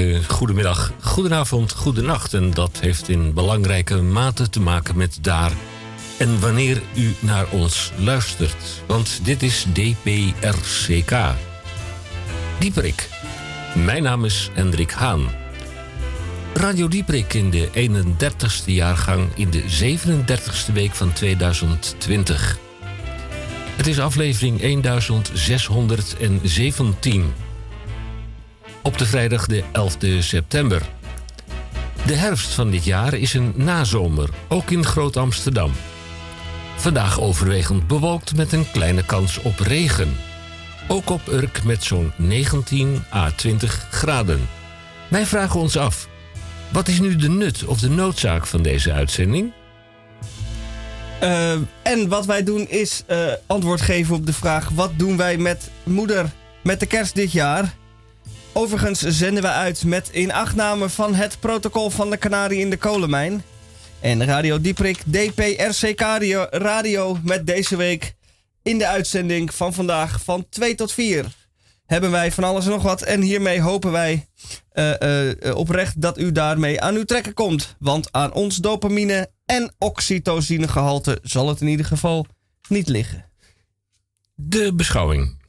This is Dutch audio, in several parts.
Goedemorgen, goedemiddag, goedenavond, goedenacht. En dat heeft in belangrijke mate te maken met daar en wanneer u naar ons luistert. Want dit is DPRCK. Dieperik. Mijn naam is Hendrik Haan. Radio Dieperik in de 31ste jaargang in de 37ste week van 2020. Het is aflevering 1617 op de vrijdag de 11e september. De herfst van dit jaar is een nazomer, ook in Groot-Amsterdam. Vandaag overwegend bewolkt met een kleine kans op regen. Ook op Urk met zo'n 19 à 20 graden. Wij vragen ons af: wat is nu de nut of de noodzaak van deze uitzending? Uh, en wat wij doen is uh, antwoord geven op de vraag: wat doen wij met moeder met de kerst dit jaar? Overigens zenden we uit met inachtname van het protocol van de Canarie in de kolenmijn. En Radio Dieprik, DPRC Radio, met deze week in de uitzending van vandaag van 2 tot 4 hebben wij van alles en nog wat. En hiermee hopen wij uh, uh, oprecht dat u daarmee aan uw trekken komt. Want aan ons dopamine en oxytocinegehalte zal het in ieder geval niet liggen. De beschouwing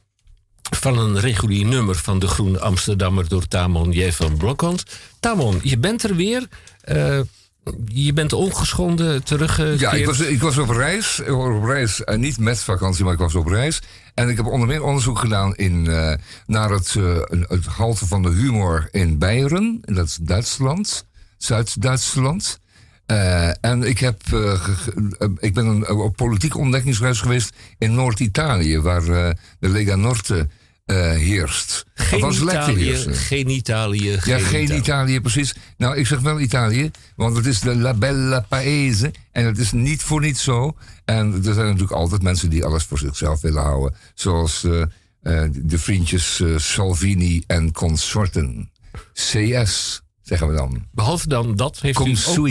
van een regulier nummer van de Groene Amsterdammer door Tamon J. van Blokhand. Tamon, je bent er weer. Uh, je bent ongeschonden terug. Ja, ik was, ik was op reis. Op reis uh, niet met vakantie, maar ik was op reis. En ik heb onder meer onderzoek gedaan in, uh, naar het, het halte van de humor in Beieren. Dat is Duitsland. Zuid-Duitsland. en ik, heb, ik ben op politieke ontdekkingsreis geweest in Noord-Italië, waar de Lega Norte uh, heerst. Geen Italië, geen Italië. Geen ja, geen Italië. precies. Nou, ik zeg wel Italië, want het is de La Bella Paese. En het is niet voor niets zo. En er zijn natuurlijk altijd mensen die alles voor zichzelf willen houden. Zoals uh, uh, de vriendjes Salvini en consorten. CS zeggen we dan. Behalve dan dat heeft Kom u ook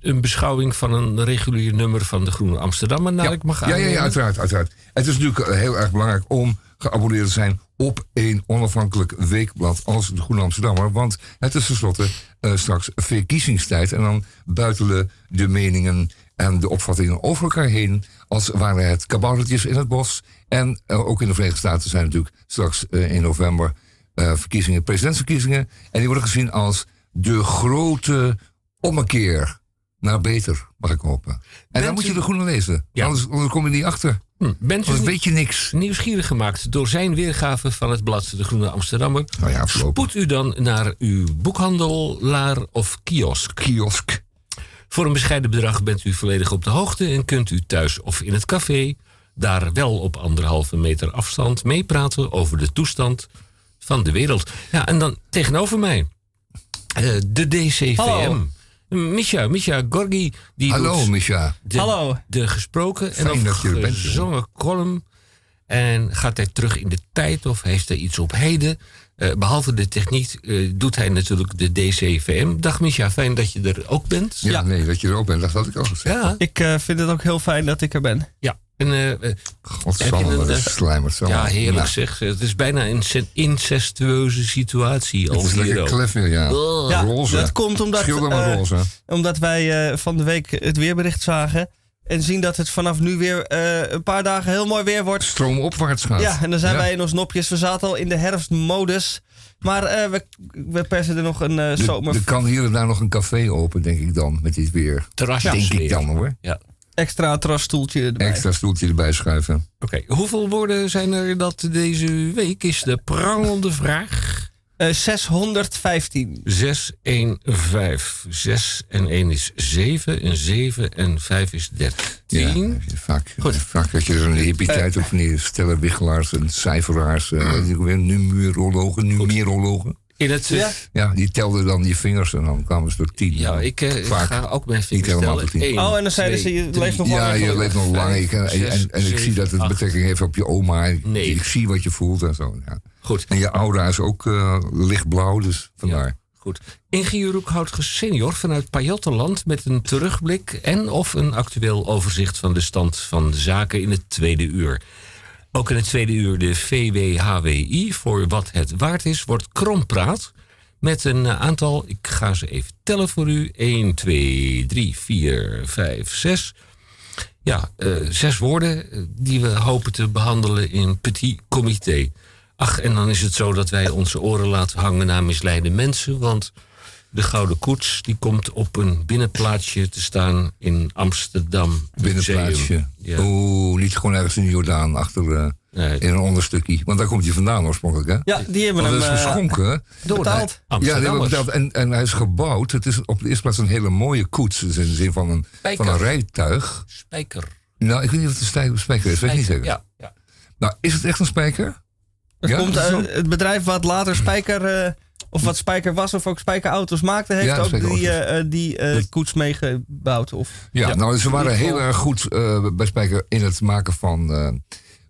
een beschouwing van een regulier nummer van de Groene Amsterdammer, naar ja. ik mag ja, ja, ja, uiteraard, uiteraard. Het is natuurlijk heel erg belangrijk om geabonneerd te zijn op een onafhankelijk weekblad als de Groene Amsterdammer. Want het is tenslotte uh, straks verkiezingstijd. En dan buitelen de meningen en de opvattingen over elkaar heen. Als waren het kaboutertjes in het bos. En uh, ook in de Verenigde Staten zijn natuurlijk straks uh, in november verkiezingen, presidentsverkiezingen. En die worden gezien als de grote ommekeer naar beter, mag ik hopen. En dan moet je de Groene lezen. Ja. Anders, anders kom je niet achter. Hm. Bent u weet je niks. nieuwsgierig gemaakt door zijn weergave van het blad De Groene Amsterdammer? Nou ja, Spoed u dan naar uw boekhandelaar of kiosk. Kiosk. Voor een bescheiden bedrag bent u volledig op de hoogte en kunt u thuis of in het café daar wel op anderhalve meter afstand meepraten over de toestand van de wereld. Ja, en dan tegenover mij uh, de DCVM. Hallo. Misha, Misha Gorgi. Die Hallo, doet Misha. De, Hallo. De gesproken Fijn en of gezongen column. En gaat hij terug in de tijd of heeft hij iets op heden? Uh, behalve de techniek uh, doet hij natuurlijk de DCVM. Dag Misha, fijn dat je er ook bent. Ja, ja. nee, dat je er ook bent, dat had ik al gezegd. Ja. Ik uh, vind het ook heel fijn dat ik er ben. Ja, en, uh, Godsamme, wat is slijmers. Ja, heerlijk nou. zeg. Het is bijna een incestueuze situatie. Het is lekker ja. Oh. ja. Roze. Dat komt omdat, uh, roze. omdat wij uh, van de week het weerbericht zagen. En zien dat het vanaf nu weer uh, een paar dagen heel mooi weer wordt. Stroomopwaarts gaat. Ja, en dan zijn ja. wij in ons nopjes. We zaten al in de herfstmodus. Maar uh, we, we persen er nog een uh, zomer... Er kan hier en daar nog een café open, denk ik dan, met dit weer. Terrasje. Denk ik dan hoor. Ja. Extra terrasstoeltje erbij. Extra stoeltje erbij schuiven. Oké, okay. hoeveel woorden zijn er dat deze week? Is de prangende vraag. Uh, 615. 615. 6 en 1 is 7 en 7 en 5 is 13. Ja, vaak, Goed. vaak dat je een epiteit uh, op neer stellen, wiggelaars en cijferaars, uh, numerologen, numerologen. In het, eh, Ja. Ja, die telde dan je vingers en dan kwamen ze tot tien. ja, ik, eh, ik Vaak. ga ook mijn vingers tellen. Eén, Oh, en dan zeiden twee, ze, je leeft nog Ja, langer. je leeft nog lang. Ik, en, Vijf, en, en ik zie dat het acht. betrekking heeft op je oma. Ik, Nee. ik zie wat je voelt en zo. Ja. Goed. En je aura is ook eh, lichtblauw, dus vandaar. Ja, goed. Inge Roekhout senior vanuit Pajottenland met een terugblik en of een actueel overzicht van de stand van de zaken in het tweede uur. Ook in het tweede uur de VWHWI voor wat het waard is, wordt krompraat met een eh, aantal, ik ga ze even tellen voor u, 1, 2, 3, 4, 5, 6. Ja, eh, zes woorden eh, die we hopen te behandelen in petit comité. Ach, en dan is het zo dat wij onze oren laten hangen naar misleide mensen. Want de Gouden Koets die komt op een binnenplaatsje te staan in Amsterdam. Binnenplaatsje. Ja. Oeh, niet gewoon ergens in de Jordaan achter eh, Nee, in een onderstukje. Want daar komt hij vandaan oorspronkelijk, hè? Ja, die hebben Want hem dat is eh, geschonken. door betaald. Ja, die hebben betaald. En, en hij is gebouwd. Het is op de eerste plaats een hele mooie koets. Dus in de zin van een, Spijker. van een rijtuig. Spijker. Nou, ik weet niet of het een stij- spijker is. Weet ik niet zeker. Ja, ja. Nou, is het echt een spijker? Het, Ja, komt, is eh, het bedrijf wat later Spijker, eh, of wat Spijker was, of ook Spijkerauto's maakte, heeft Ja, ook die, eh, eh, die eh, koets meegebouwd. Of, Ja, nou, ze waren heel erg goed eh, bij Spijker in het maken van. eh,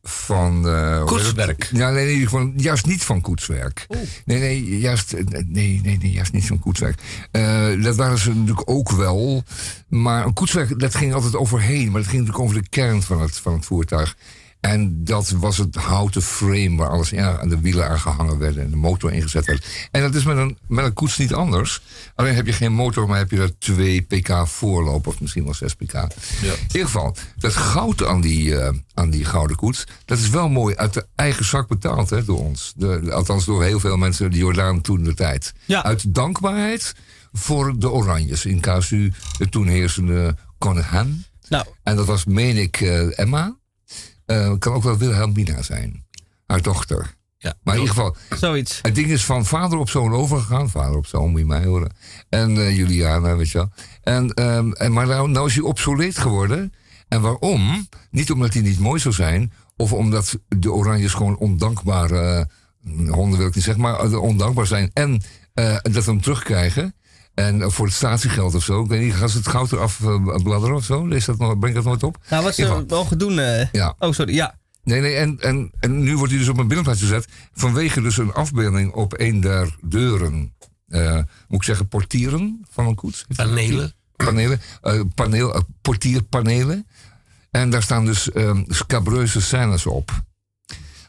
van eh, Koetswerk. Ja, nee, nee, van, juist niet van koetswerk. Nee, nee, juist, nee, nee, nee, juist niet van koetswerk. Eh, dat waren ze natuurlijk ook wel. Maar een koetswerk, dat ging altijd overheen. Maar dat ging natuurlijk over de kern van het, van het voertuig. En dat was het houten frame waar alles ja, aan de wielen aan gehangen werden en de motor ingezet werd. En dat is met een, met een koets niet anders. Alleen heb je geen motor, maar heb je er 2 pk voorloop of misschien wel 6 pk. In ieder geval, dat goud aan die, eh, aan die gouden koets, dat is wel mooi uit de eigen zak betaald hè, door ons. De, althans door heel veel mensen, de Jordaan toen de tijd. Ja. Uit dankbaarheid voor de Oranjes in casu de toen heersende koningin. nou, En dat was, meen ik, eh, Emma. Eh, kan ook wel Wilhelmina zijn. Haar dochter. ja. Maar in ieder geval, zoiets. het ding is van vader op zoon overgegaan. Vader op zoon, moet je mij horen. En eh, Juliana, weet je wel. En, ehm, en, maar nou, nou is hij obsoleet geworden. En waarom? Niet omdat hij niet mooi zou zijn. Of omdat de Oranjes gewoon ondankbare eh, honden wil ik niet zeggen. Maar ondankbaar zijn. En dat we hem terugkrijgen. En eh, voor het statiegeld of zo. Ik weet niet, gaan ze het goud eraf eh, bladderen of zo? Lees dat nog, breng dat nooit op? Nou, wat ze mogen doen... eh, Ja. Oh, sorry, ja. Nee, nee, en, en, en nu wordt hij dus op een binnenplaats gezet. Vanwege dus een afbeelding op een der deuren. eh, moet ik zeggen, portieren van een koets? Panelen. Panelen. eh, paneel, portierpanelen. En daar staan dus ehm scabreuze scènes op.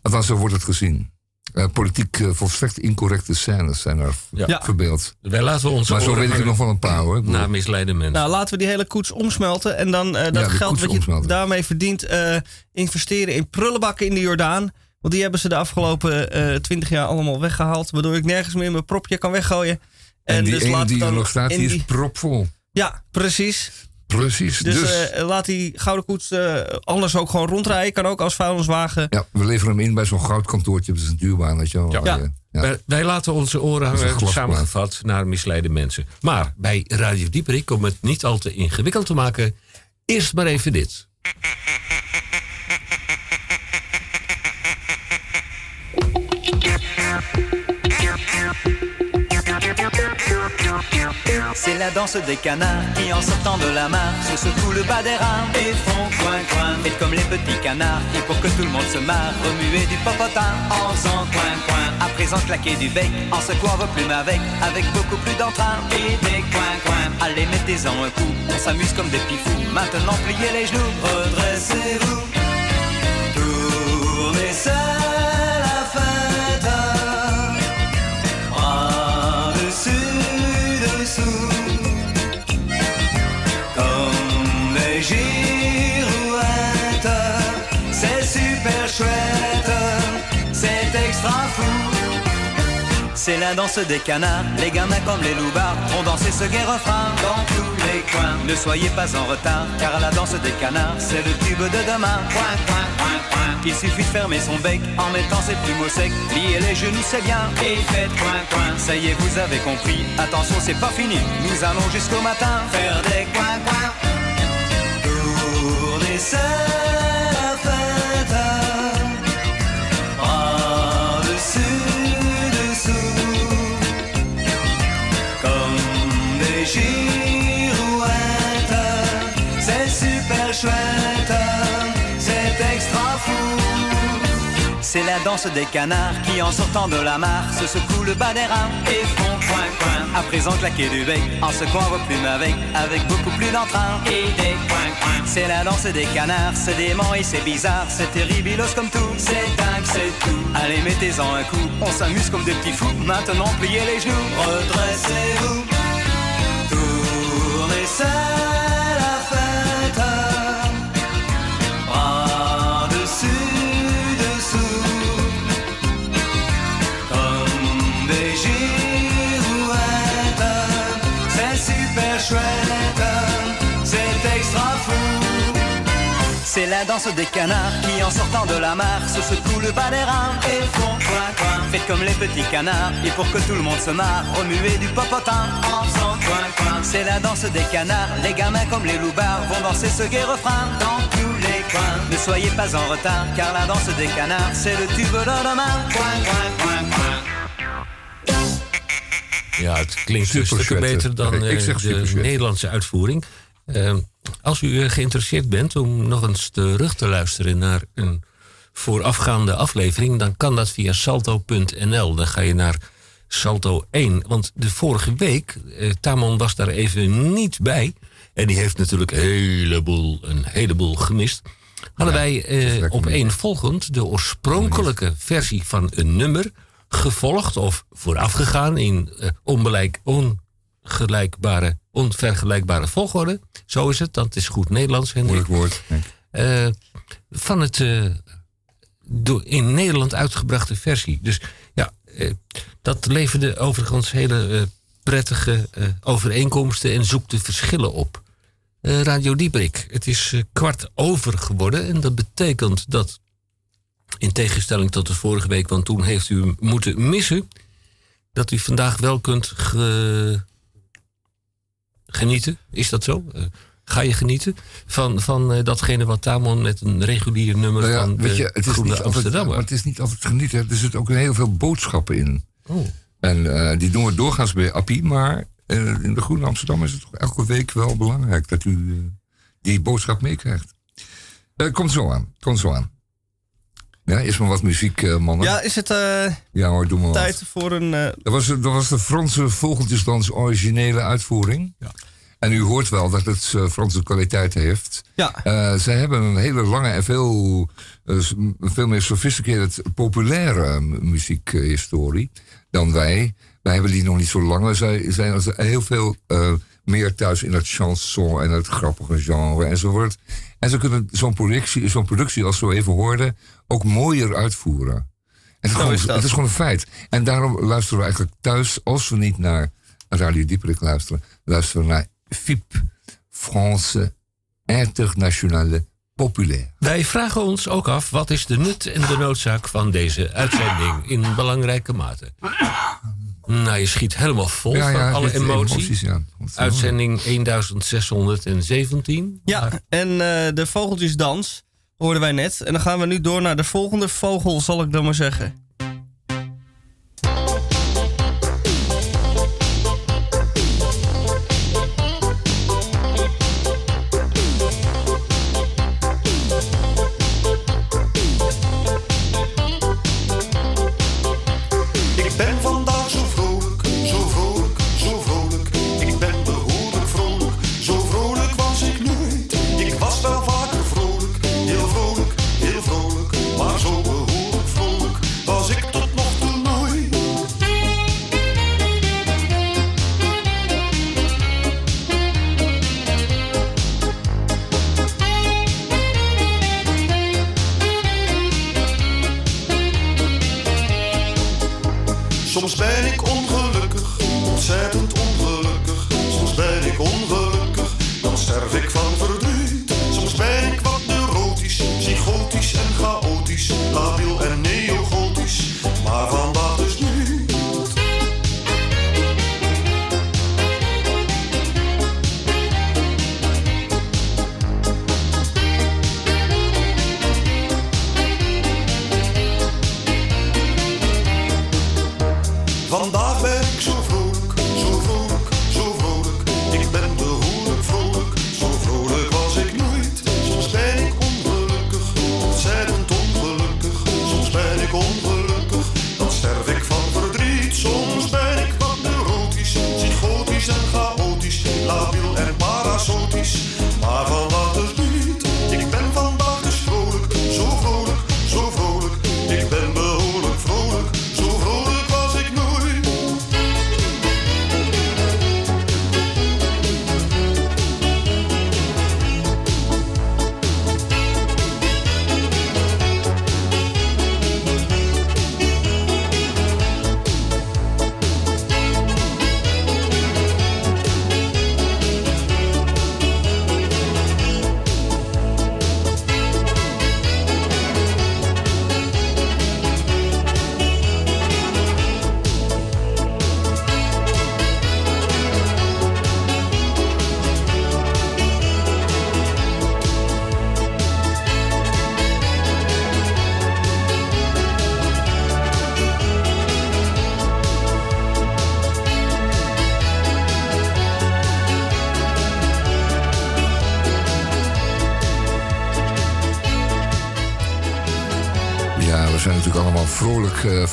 Althans, zo wordt het gezien. Eh, politiek eh, volstrekt incorrecte scènes zijn er Ja. Verbeeld. Wij laten Maar zo weet ik er nog wel een paar hoor. Ik bedoel, naar misleide mensen. Nou, laten we die hele koets omsmelten. En dan eh, dat geld wat je omsmelten. daarmee verdient, eh, investeren in prullenbakken in de Jordaan. Want die hebben ze de afgelopen eh, twintig jaar allemaal weggehaald. Waardoor ik nergens meer mijn propje kan weggooien. en die dus ene laten we die er dan nog staat, in die is propvol. Ja, precies. Precies. Dus, Dus, eh, laat die gouden koets eh, anders ook gewoon rondrijden. Kan ook als vuilniswagen. ja, we leveren hem in bij zo'n goudkantoortje. Dat is een duurbaan, weet je wel. Ja. ja. Wij, laten onze oren hangen, samengevat, naar misleide mensen. Maar bij Radio Dieperik, om het niet al te ingewikkeld te maken, eerst maar even dit. C'est la danse des canards qui en sortant de la mare se secouent le bas des reins et font coin coin. Faites comme les petits canards et pour que tout le monde se marre, remuez du popotin en faisant coin coin. À présent claquer du bec en secouant vos plumes avec, avec beaucoup plus d'entrain et des coin coin. Allez mettez-en un coup, on s'amuse comme des petits fous. Maintenant pliez les genoux, redressez-vous. Tournez seul C'est la danse des canards, les gamins comme les loupards ont dansé ce gai refrain dans tous les coins. Ne soyez pas en retard, car la danse des canards, c'est le tube de demain. Il suffit de fermer son bec en mettant ses plumes au sec, lier les genoux, c'est bien, et faites coin, coin. Ça y est, vous avez compris, attention, c'est pas fini, nous allons jusqu'au matin faire des coin, coin. C'est la danse des canards qui, en sortant de la mare, se secouent le bas des reins et font coin coin. À présent claquer du bec, en secouant vos plumes avec, avec beaucoup plus d'entrain et des coin coin. C'est la danse des canards, c'est dément et c'est bizarre, c'est terribilos comme tout, c'est dingue, c'est tout. Allez, mettez-en un coup, on s'amuse comme des petits fous. Maintenant, pliez les genoux, redressez-vous, tournez ça. La danse des canards qui en sortant de la mare se secouent le bas des reins et font coin coin. Faites comme les petits canards et pour que tout le monde se marre, remuez du popotin en faisant coin coin. C'est la danse des canards, les gamins comme les loupards vont danser ce gai refrain dans tous les coins. Ne soyez pas en retard car la danse des canards c'est le tube de demain. Coin coin coin coin. Ja, het klinkt Super een stuk sweater. beter dan Ik zeg de. Nederlandse uitvoering. Eh, als u eh, geïnteresseerd bent om nog eens terug te luisteren naar een voorafgaande aflevering, dan kan dat via salto.nl. Dan ga je naar Salto 1. Want de vorige week, eh, Tamon was daar even niet bij. En die heeft natuurlijk een heleboel, een heleboel gemist. Hadden wij eh, op één volgend de oorspronkelijke versie van een nummer gevolgd of voorafgegaan in eh, onbelijk, ongelijkbare, onvergelijkbare volgorde. Zo is het, dat is goed Nederlands. Moeilijk woord. Eh, van het eh, in Nederland uitgebrachte versie. Dus ja, eh, dat leverde overigens hele prettige overeenkomsten en zoekte verschillen op. Radio Dieprik, het is kwart over geworden en dat betekent dat, in tegenstelling tot de vorige week, want toen heeft u moeten missen, dat u vandaag wel kunt ge- genieten. Is dat zo? Eh, ga je genieten van, van eh, datgene wat Tamon met een regulier nummer Nou ja, van de weet je, het is, Groene niet altijd, Amsterdammer. maar het is niet altijd genieten. Er zitten ook heel veel boodschappen in. Oh. En eh, die doen we doorgaans bij Appie, maar in de Groene Amsterdam is het toch elke week wel belangrijk dat u die boodschap meekrijgt. Komt zo aan, komt zo aan. Ja, eerst maar wat muziek, eh, mannen. Ja, is het eh, Ja hoor, doe maar wat. tijd voor een... eh, Dat was, dat was de Franse vogeltjesdans originele uitvoering. Ja. En u hoort wel dat het eh, Franse kwaliteit heeft. ja, Eh, zij hebben een hele lange en veel, veel meer sophisticated populaire muziekhistorie dan wij. Wij hebben die nog niet zo lang. We zijn, zijn als heel veel eh, meer thuis in het chanson en het grappige genre enzovoort. En ze kunnen zo'n productie, zo'n productie als we zo even hoorden ook mooier uitvoeren. En het, is gewoon, is het is gewoon een feit. En daarom luisteren we eigenlijk thuis, als we niet naar Radio Dieperik luisteren, luisteren we naar FIP, France Internationale Populaire. Wij vragen ons ook af, wat is de nut en de noodzaak van deze uitzending in belangrijke mate? Nou, je schiet helemaal vol van alle emoties. ja. Uitzending 1617. ja. Maar en eh, de vogeltjesdans hoorden wij net. En dan gaan we nu door naar de volgende vogel, zal ik dan maar zeggen.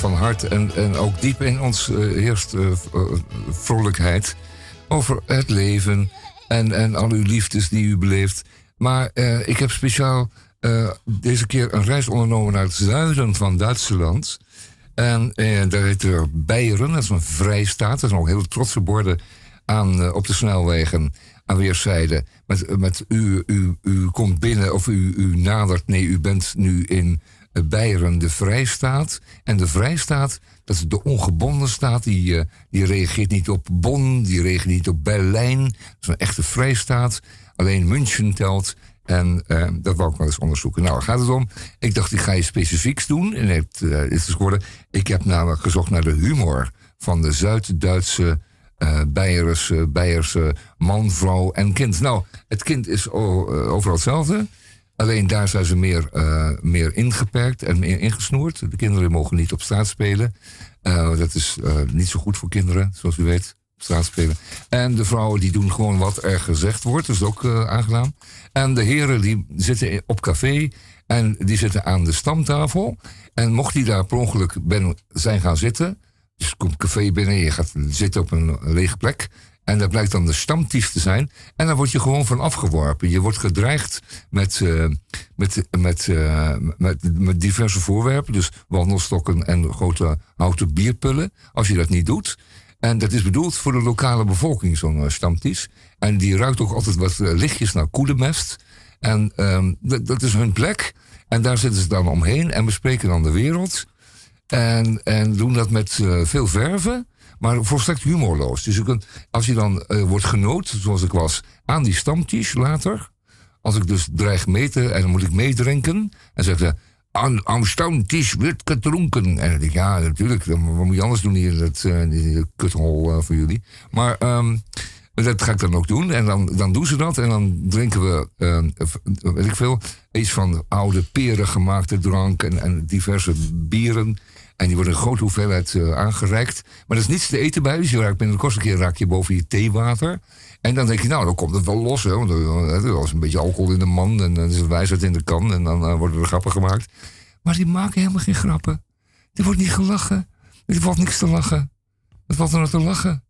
Van hart. En, en ook diep in ons eh, heerst eh, eh, vrolijkheid over het leven en, en al uw liefdes die u beleeft. Maar ik heb speciaal deze keer een reis ondernomen naar het zuiden van Duitsland. En daar heet er Beieren, dat is een vrijstaat. Er zijn ook heel trotse borden aan, op de snelwegen aan weerszijden. Met, met u, u, u komt binnen of u, u nadert. Nee, u bent nu in Beieren, de vrijstaat. En de vrijstaat, dat is de ongebonden staat. Die, eh, die reageert niet op Bonn, die reageert niet op Berlijn. Dat is een echte vrijstaat. Alleen München telt. En eh, dat wou ik wel eens onderzoeken. Nou, daar gaat het om. Ik dacht, ik ga je specifieks doen. En het, het is geworden. Ik heb namelijk gezocht naar de humor van de Zuid-Duitse Beierse man, vrouw en kind. Nou, het kind is overal hetzelfde. Alleen daar zijn ze meer, eh, meer ingeperkt en meer ingesnoerd. De kinderen mogen niet op straat spelen. Eh, dat is eh, niet zo goed voor kinderen, zoals u weet. Op straat spelen. En de vrouwen die doen gewoon wat er gezegd wordt. Dat is ook aangenaam. En de heren die zitten op café. En die zitten aan de stamtafel. En mocht die daar per ongeluk ben zijn gaan zitten. Dus komt café binnen, je gaat zitten op een lege plek. En dat blijkt dan de stamtief te zijn. En dan word je gewoon van afgeworpen. Je wordt gedreigd met, eh, met, met, eh, met, met diverse voorwerpen. Dus wandelstokken en grote houten bierpullen. Als je dat niet doet. En dat is bedoeld voor de lokale bevolking, zo'n eh, stamtief. En die ruikt ook altijd wat lichtjes naar koedenmest. En ehm, dat, is hun plek. En daar zitten ze dan omheen en bespreken dan de wereld. En, en doen dat met veel verven, maar volstrekt humorloos. Dus als je dan eh, wordt genood, zoals ik was, aan die stamtisch later. Als ik dus dreig mee te, en dan moet ik meedrinken. En zeggen ze, aan, aan stamtisch wordt gedronken. En dan denk ik, ja, natuurlijk, wat moet je anders doen hier in dat die kuthol uh, voor jullie. Maar ehm, dat ga ik dan ook doen. En dan, dan doen ze dat. En dan drinken we, uh, weet ik veel, iets van oude peren gemaakte drank en, en diverse bieren. En die worden in grote hoeveelheid uh, aangereikt. Maar er is niets te eten bij. Dus je raakt binnen de kortste keer raak je boven je theewater. En dan denk je, nou, dan komt het wel los. Hè, want er is een beetje alcohol in de man. En dan is het wijsheid in de kan. En dan uh, worden er grappen gemaakt. Maar die maken helemaal geen grappen. Er wordt niet gelachen. Er valt niks te lachen. Wat valt er nou te lachen?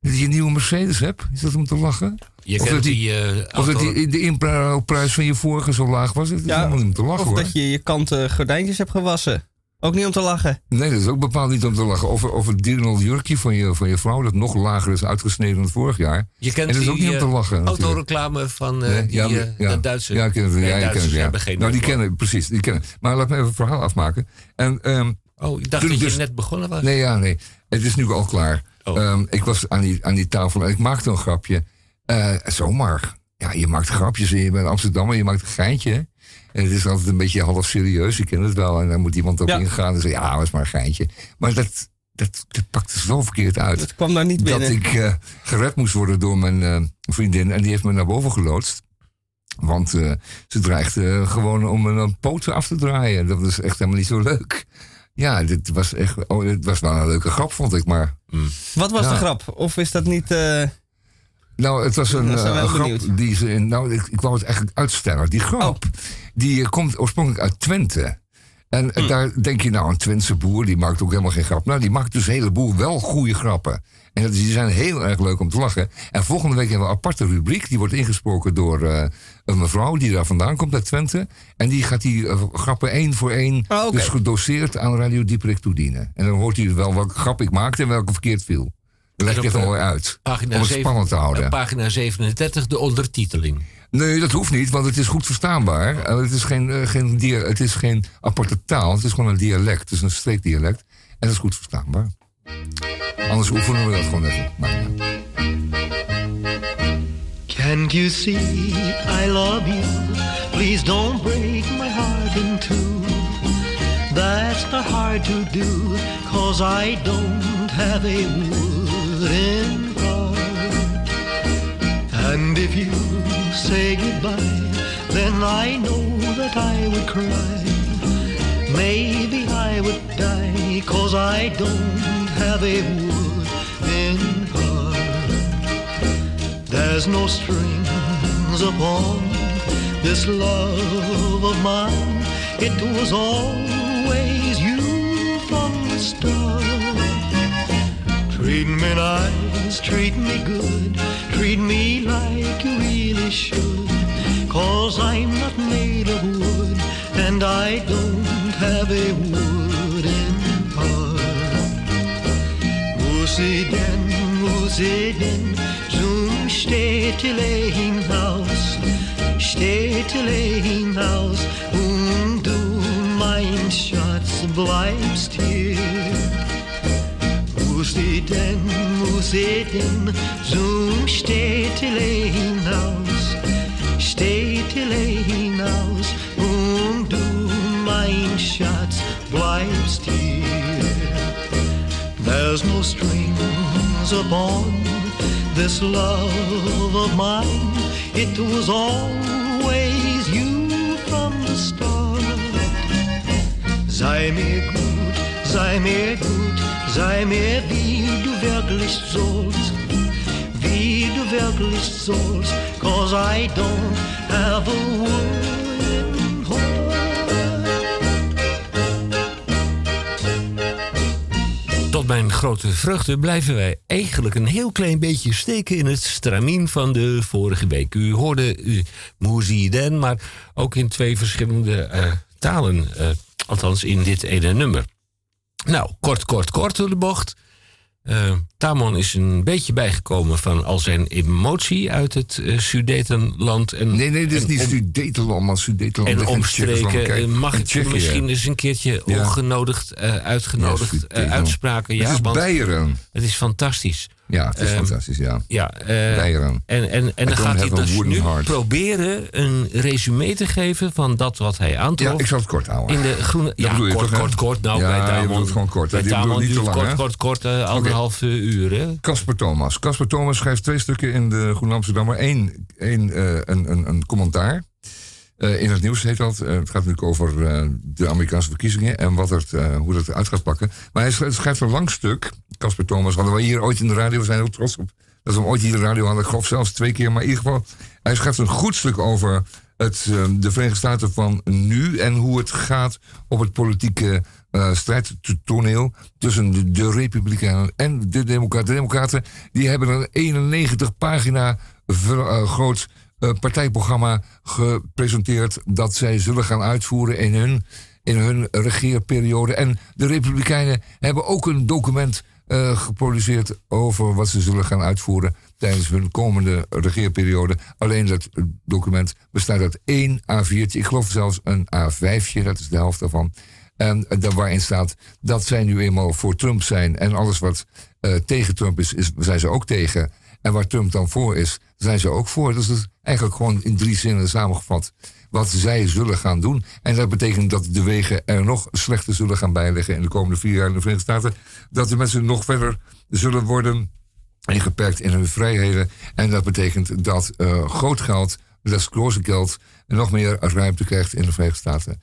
Dat je een nieuwe Mercedes hebt, is dat om te lachen? Je of dat die, die, uh, of dat die, de inprijs van je vorige zo laag was. Is ja, helemaal niet om te lachen of hoor. dat je je kanten gordijntjes hebt gewassen. Ook niet om te lachen. Nee, dat is ook bepaald niet om te lachen. Of, of het dirndl jurkje van je, van je vrouw, dat nog lager is uitgesneden dan het vorig jaar. Je kent en dat is ook die, niet om te lachen. autoreclame van uh, nee, die, ja, uh, ja, de Duitse. Ja, ik ken het, nee, ja, Duitsers ken het, hebben geen Nou, die kennen, precies, die kennen. Maar laat me even het verhaal afmaken. En, um, oh, ik dacht dat dus, je net begonnen was. Nee, ja, nee. Het is nu al klaar. Oh. Um, ik was aan die, aan die tafel en ik maakte een grapje. Uh, zomaar. Ja, je maakt grapjes en je bent Amsterdam en je maakt een geintje. En het is altijd een beetje half serieus, je kent het wel. En dan moet iemand op ja. ingaan en zeggen, ja, dat was maar een geintje. Maar dat, dat, dat pakte zo verkeerd uit. Het kwam daar niet binnen. Dat ik uh, gered moest worden door mijn uh, vriendin. En die heeft me naar boven geloodst. Want uh, ze dreigde gewoon om een poot af te draaien. Dat was echt helemaal niet zo leuk. Ja, dit was echt. Oh, het was wel een leuke grap, vond ik. Maar. Mm. Wat was ja. de grap? Of is dat niet. Nou, het was een, uh, een grap die ze in. Nou, ik, ik wou het eigenlijk uitstellen. Die grap, oh. die komt oorspronkelijk uit Twente. En eh, daar denk je, nou, een Twentse boer, die maakt ook helemaal geen grap. Nou, die maakt dus een heleboel wel goede grappen. En dat- die zijn heel erg leuk om te lachen. En volgende week hebben we een aparte rubriek. Die wordt ingesproken door eh, een mevrouw die daar vandaan komt, uit Twente. En die gaat die eh, grappen één voor één, oké. dus gedoseerd aan Radio Dieperik toedienen. En dan hoort u wel welke grap ik maakte en welke verkeerd viel. Wel eh, mooi uit. Pagina, om het spannend te houden. pagina 37, de ondertiteling. Nee, dat hoeft niet, want het is goed verstaanbaar. Eh, Het is geen, eh, geen, dia- het is geen aparte taal, het is gewoon een dialect. Het is een streekdialect. En dat is goed verstaanbaar. Anders oefenen we dat gewoon even. Maar, ja. Can't you see I love you? Please don't break my heart in two. That's not hard to do, cause I don't have a heart. And if you say goodbye, then I know that I would cry. Maybe I would die, cause I don't have a wooden heart. There's no strings upon this love of mine. It was always you from the start. Treat me nice, treat me good, treat me like you really should. Cause I'm not made of wood, and I don't have a wooden heart. Musiden, Musiden, zum Städtelein-Haus, Städtelein-Haus, und du, mein Schatz, bleibst hier. Musiden, Musiden, zum Städtelein-Haus, Städtelein-Haus, und du, mein Schatz, bleibst hier. There's no strings upon this love of mine. It was always you from the start. Sei mir gut, sei mir gut, sei mir wie du wirklich sollst. Wie du wirklich sollst, cause I don't have a. Tot mijn grote vreugde blijven wij eigenlijk een heel klein beetje steken in het stramien van de vorige week. U hoorde uh, Moeziden, maar ook in twee verschillende eh, talen. eh, althans in dit ene nummer. Nou, kort, kort, kort door de bocht. Eh, Tamon is een beetje bijgekomen van al zijn emotie uit het eh Sudetenland. En, Nee, nee, dit is en niet om- Sudetenland, maar Sudetenland En omstreken. Tsjechoslowakije. eh, Mag In ik Tsjechië. misschien eens een keertje Ja. ongenodigd eh, uitgenodigd Ja, uitspraken? Ja, het is want Beieren. het is fantastisch. Ja, het is Ehm, fantastisch, ja. Ja, eh, en, en, en dan gaat hij dus nu heart. proberen een resume te geven van dat wat hij aantrof. Ja, ik zal het kort houden. in de groene. Ja, kort, toch, kort, kort. Nou, Ja, bij je Tamon, bedoelt gewoon kort? Bij Tamon niet te lang, kort, kort, kort, eh, anderhalf eh, uur. Hè? Casper Thomas. Casper Thomas schrijft twee stukken in de Groene Amsterdammer. Eén, één een, een, een commentaar. Eh, in het nieuws heet dat. Eh, het gaat natuurlijk over eh, de Amerikaanse verkiezingen en wat het, hoe dat eruit gaat pakken. Maar hij schrijft, een lang stuk. Casper Thomas hadden we hier ooit in de radio. We zijn heel trots op dat we hem ooit hier in de radio hadden. Ik geloof zelfs twee keer. Maar in ieder geval, hij schrijft een goed stuk over het, de Verenigde Staten van nu en hoe het gaat op het politieke eh strijdtoneel tussen de, de Republikeinen en de Democraten. De Democraten die hebben een 91 pagina ver- groot partijprogramma gepresenteerd dat zij zullen gaan uitvoeren in hun, in hun regeerperiode. En de Republikeinen hebben ook een document eh, geproduceerd over wat ze zullen gaan uitvoeren tijdens hun komende regeerperiode. Alleen dat document bestaat uit één A4'tje. Ik geloof zelfs een A5'tje, dat is de helft daarvan. En eh, waarin staat dat zij nu eenmaal voor Trump zijn. En alles wat eh, tegen Trump is, is, zijn ze ook tegen. En waar Trump dan voor is, zijn ze ook voor. Dus dat is eigenlijk gewoon in drie zinnen samengevat wat zij zullen gaan doen. En dat betekent dat de wegen er nog slechter zullen gaan bijliggen in de komende vier jaar in de Verenigde Staten. Dat de mensen nog verder zullen worden ingeperkt in hun vrijheden. En dat betekent dat eh, groot geld, dat geld, nog meer ruimte krijgt in de Verenigde Staten.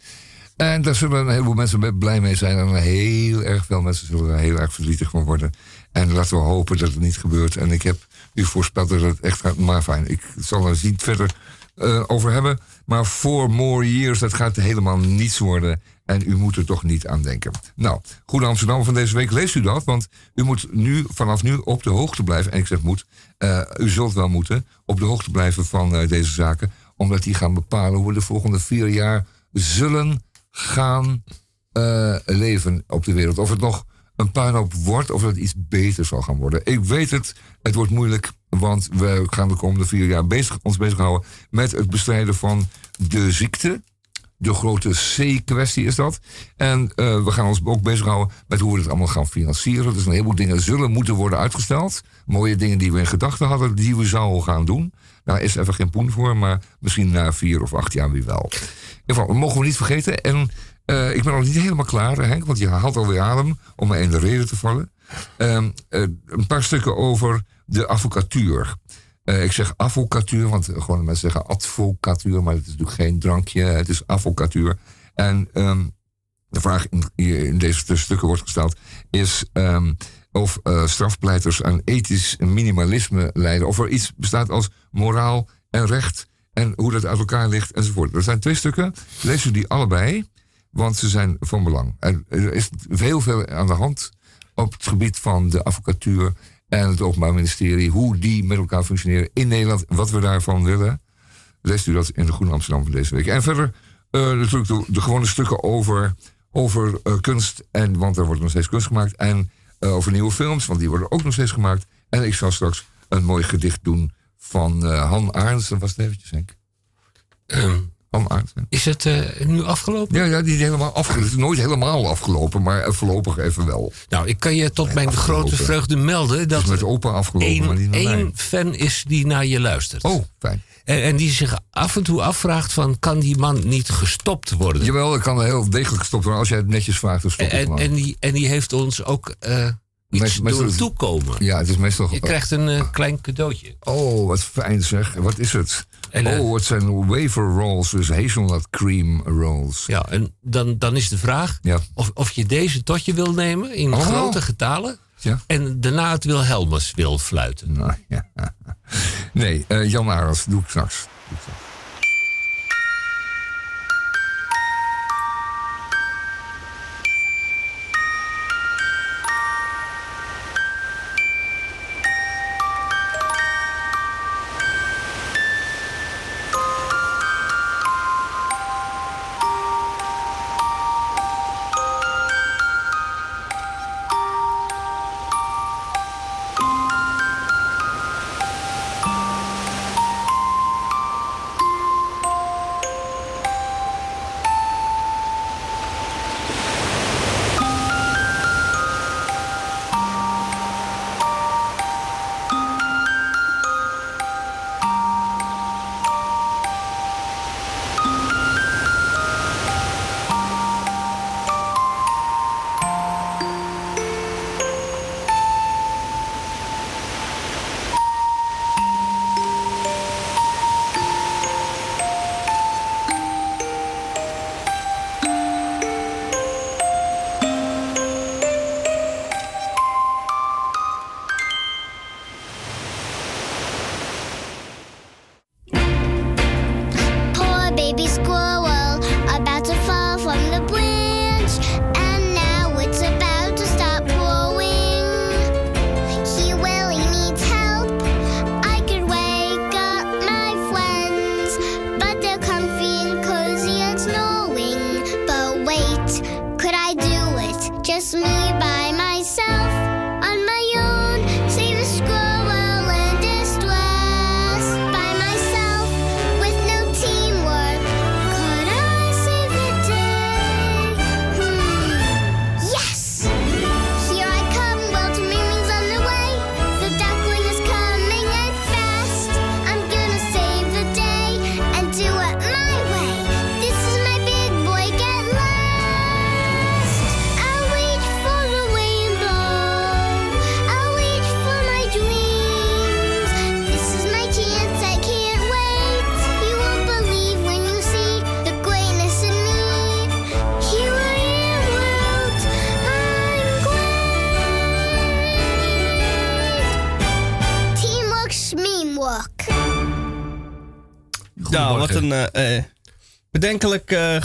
En daar zullen een heleboel mensen blij mee zijn. En heel erg veel mensen zullen er heel erg verdrietig van worden. En laten we hopen dat het niet gebeurt. En ik heb u voorspeld dat het echt gaat. Maar fijn, ik zal er niet verder eh, over hebben. Maar four more years, dat gaat helemaal niets worden. En u moet er toch niet aan denken. Nou, Goede Amsterdam van deze week, leest u dat? Want u moet nu, vanaf nu op de hoogte blijven. En ik zeg moet, eh, u zult wel moeten op de hoogte blijven van eh, deze zaken. Omdat die gaan bepalen hoe we de volgende vier jaar zullen gaan eh, leven op de wereld. Of het nog een puinhoop wordt of het iets beter zal gaan worden. Ik weet het, het wordt moeilijk, want we gaan de komende vier jaar bezig, ons bezighouden met het bestrijden van de ziekte. De grote C-kwestie is dat. En eh, we gaan ons ook bezighouden met hoe we het allemaal gaan financieren. Dus een heleboel dingen zullen moeten worden uitgesteld. Mooie dingen die we in gedachten hadden, die we zouden gaan doen. Daar is even geen poen voor, maar misschien na vier of acht jaar weer wel. In ieder geval, dat mogen we niet vergeten. En eh, ik ben nog niet helemaal klaar, Henk, want je haalt alweer adem om me in de reden te vallen. Ehm, eh, een paar stukken over de advocatuur. Eh, ik zeg advocatuur, want gewoon mensen zeggen advocatuur, maar het is natuurlijk geen drankje, het is advocatuur. En ehm, de vraag in, in deze stukken wordt gesteld is ehm, of eh, strafpleiters aan ethisch minimalisme leiden, of er iets bestaat als moraal en recht en hoe dat uit elkaar ligt enzovoort. Er zijn twee stukken, lees u die allebei, want ze zijn van belang. Er, er is heel veel aan de hand op het gebied van de advocatuur en het Openbaar Ministerie, hoe die met elkaar functioneren in Nederland, wat we daarvan willen. Leest u dat in de Groene Amsterdam van deze week. En verder eh, natuurlijk de, gewone stukken over, over eh, kunst, en, want er wordt nog steeds kunst gemaakt. En eh, over nieuwe films, want die worden ook nog steeds gemaakt. En ik zal straks een mooi gedicht doen van Han Arends. Dat was het eventjes, Henk. Ehm, Is het eh, nu afgelopen? Ja, ja, die is helemaal afgelopen. Het is nooit helemaal afgelopen, maar voorlopig even wel. Nou, ik kan je tot mijn afgelopen. grote vreugde melden dat is met opa afgelopen, maar niet één, fan is die naar je luistert. Oh, fijn. En, en die zich af en toe afvraagt van, kan die man niet gestopt worden? Jawel, ik kan heel degelijk gestopt worden. Als jij het netjes vraagt, dan stop ik En, en, die, en die heeft ons ook eh, iets is- toekomen. Ja, het is meestal... Je krijgt een eh, klein cadeautje. Oh, wat fijn zeg. Wat is het? En, oh, het zijn wafer rolls, dus hazelnut cream rolls. Ja, en dan, dan is de vraag Ja. of, of je deze tot je wil nemen in Oh. grote getalen. Ja. En daarna het Wilhelmus wil fluiten. Nou, ja. Nee, eh, Jan Arends, doe ik straks. Doe ik straks.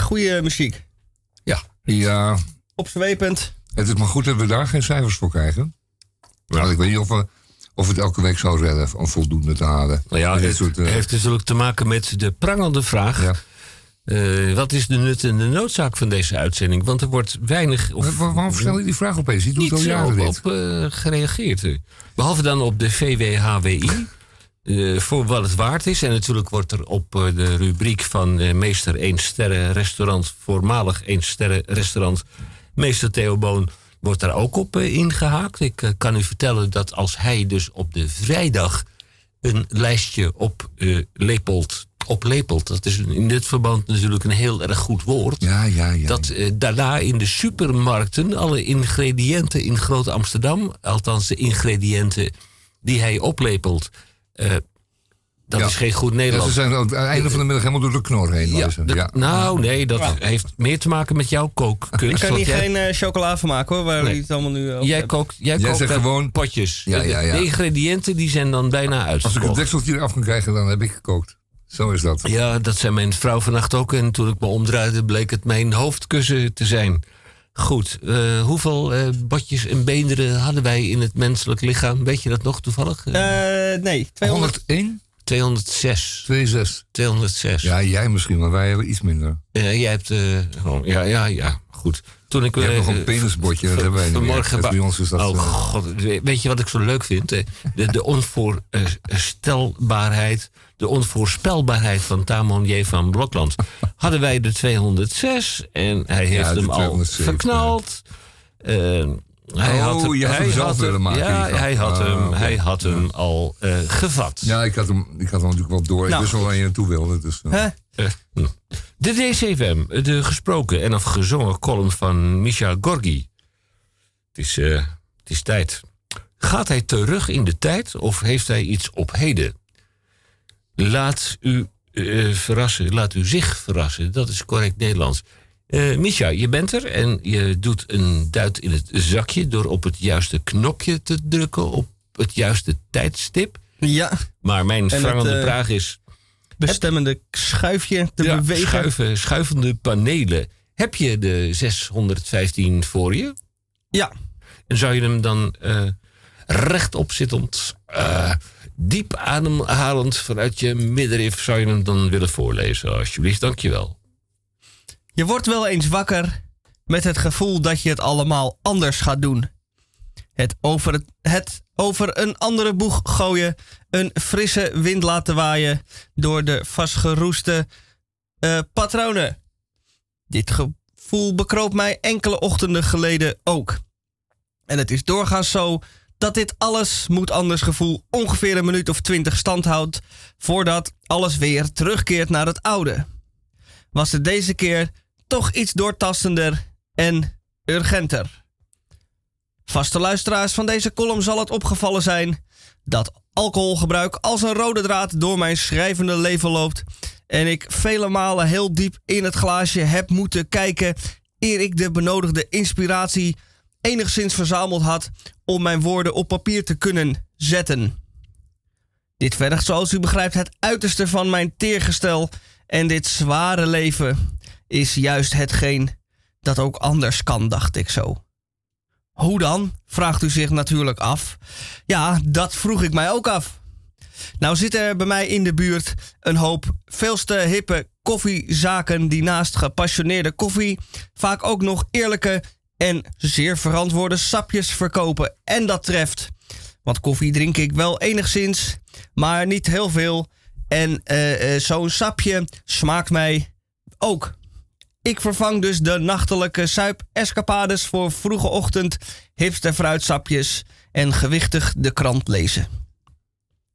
Goede muziek. Ja, Opzwepend. het is maar goed dat we daar geen cijfers voor krijgen. Maar ik weet niet of we, of we het elke week zou redden om voldoende te halen. Nou ja, Dit het soort, eh, heeft natuurlijk te maken met de prangende vraag. Ja. eh, wat is de nut en de noodzaak van deze uitzending? Want er wordt weinig... Of Wa- waarom stel je die vraag opeens? Die doet niet al jaren op, dit. op eh, gereageerd. eh. Behalve dan op de VWHWI. Eh, voor wat het waard is. En natuurlijk wordt er op eh, de rubriek van eh, meester 1 sterren restaurant, voormalig 1 sterren restaurant, meester Theo Boon, wordt daar ook op eh, ingehaakt. Ik kan u vertellen dat als hij dus op de vrijdag een lijstje op eh, lepelt, oplepelt, dat is in dit verband natuurlijk een heel erg goed woord. Ja, ja, ja. Dat daarna in de supermarkten alle ingrediënten in Groot Amsterdam, althans de ingrediënten die hij oplepelt, eh, dat Ja. is geen goed Ja, Nederlands. ze zijn aan het einde van de middag helemaal door de knor heen. Ja, ja. Nou, nee, dat Ja. heeft meer te maken met jouw kookkunst. Ik kan hier jij, geen eh, chocola van maken hoor, waar Nee. het allemaal nu over jij hebben. kookt, jij Jij kookt zegt uit gewoon- potjes. Ja, De- ja, ja. De ingrediënten die zijn dan bijna Als ik het dekseltje eraf kan krijgen, dan heb ik gekookt. Zo is dat. Ja, dat zei mijn vrouw vannacht ook. En toen ik me omdraaide, bleek het mijn hoofdkussen te zijn. Goed, eh, hoeveel eh botjes en beenderen hadden wij in het menselijk lichaam? Weet je dat nog toevallig? Eh, Eh, nee, 200. 101, 206. 26. 206. Ja, jij misschien, maar wij hebben iets minder. Eh, jij hebt... eh, gewoon, ja, ja, ja, goed. Toen ik... Je hebt eh, nog een penisbotje, dat v- hebben wij vanmorgen Dat ba- bij ons is dat, Oh eh, god, we- weet je wat ik zo leuk vind? Eh, De, de onvoorstelbaarheid, de onvoorspelbaarheid van Tamon J. van Blokland. Hadden wij de 206 en hij heeft hem al 207, verknald. Hij Oh, had hem, je had hem hij zelf had willen maken, Ja, hij had hem, hij had hem al eh, gevat. Ja, ik had hem, ik had hem natuurlijk wel door. Ik Nou. wist wel waar je naartoe wilde. Dus, eh. Eh, hm. De DCFM, de gesproken en of gezongen column van Misha Gorgi. Het is, het is tijd. Gaat hij terug in de tijd of heeft hij iets op heden? Laat u verrassen, laat u zich verrassen. Dat is correct Nederlands. Eh Misha, je bent er en je doet een duit in het zakje door op het juiste knopje te drukken op het juiste tijdstip. Ja, Maar mijn vrangende eh, vraag is: bestemmende schuifje te ja, bewegen. Schuiven, schuivende panelen. Heb je de 615 voor je? Ja, En zou je hem dan eh, rechtop zittend, diep ademhalend vanuit je middenrif, zou je hem dan willen voorlezen? Alsjeblieft, dankjewel. Je wordt wel eens wakker met het gevoel dat je het allemaal anders gaat doen. Het over, het, het over een andere boeg gooien, een frisse wind laten waaien door de vastgeroeste eh, patronen. Dit gevoel bekroop mij enkele ochtenden geleden ook. En het is doorgaans zo dat dit alles moet anders gevoel ongeveer een minuut of twintig stand houdt voordat alles weer terugkeert naar het oude. Was het deze keer toch iets doortastender en urgenter. Vaste luisteraars van deze column zal het opgevallen zijn dat alcoholgebruik als een rode draad door mijn schrijvende leven loopt en ik vele malen heel diep in het glaasje heb moeten kijken eer ik de benodigde inspiratie enigszins verzameld had om mijn woorden op papier te kunnen zetten. Dit vergt, zoals u begrijpt, het uiterste van mijn teergestel en dit zware leven is juist hetgeen dat ook anders kan, dacht ik zo. Hoe dan? vraagt u zich natuurlijk af. Ja, dat vroeg ik mij ook af. Nou zit er bij mij in de buurt een hoop veelste hippe koffiezaken die naast gepassioneerde koffie vaak ook nog eerlijke en zeer verantwoorde sapjes verkopen. En dat treft. Want koffie drink ik wel enigszins, maar niet heel veel. En eh, eh, zo'n sapje smaakt mij ook. Ik vervang dus de nachtelijke suip-escapades voor vroege ochtend, hipster fruitsapjes en gewichtig de krant lezen.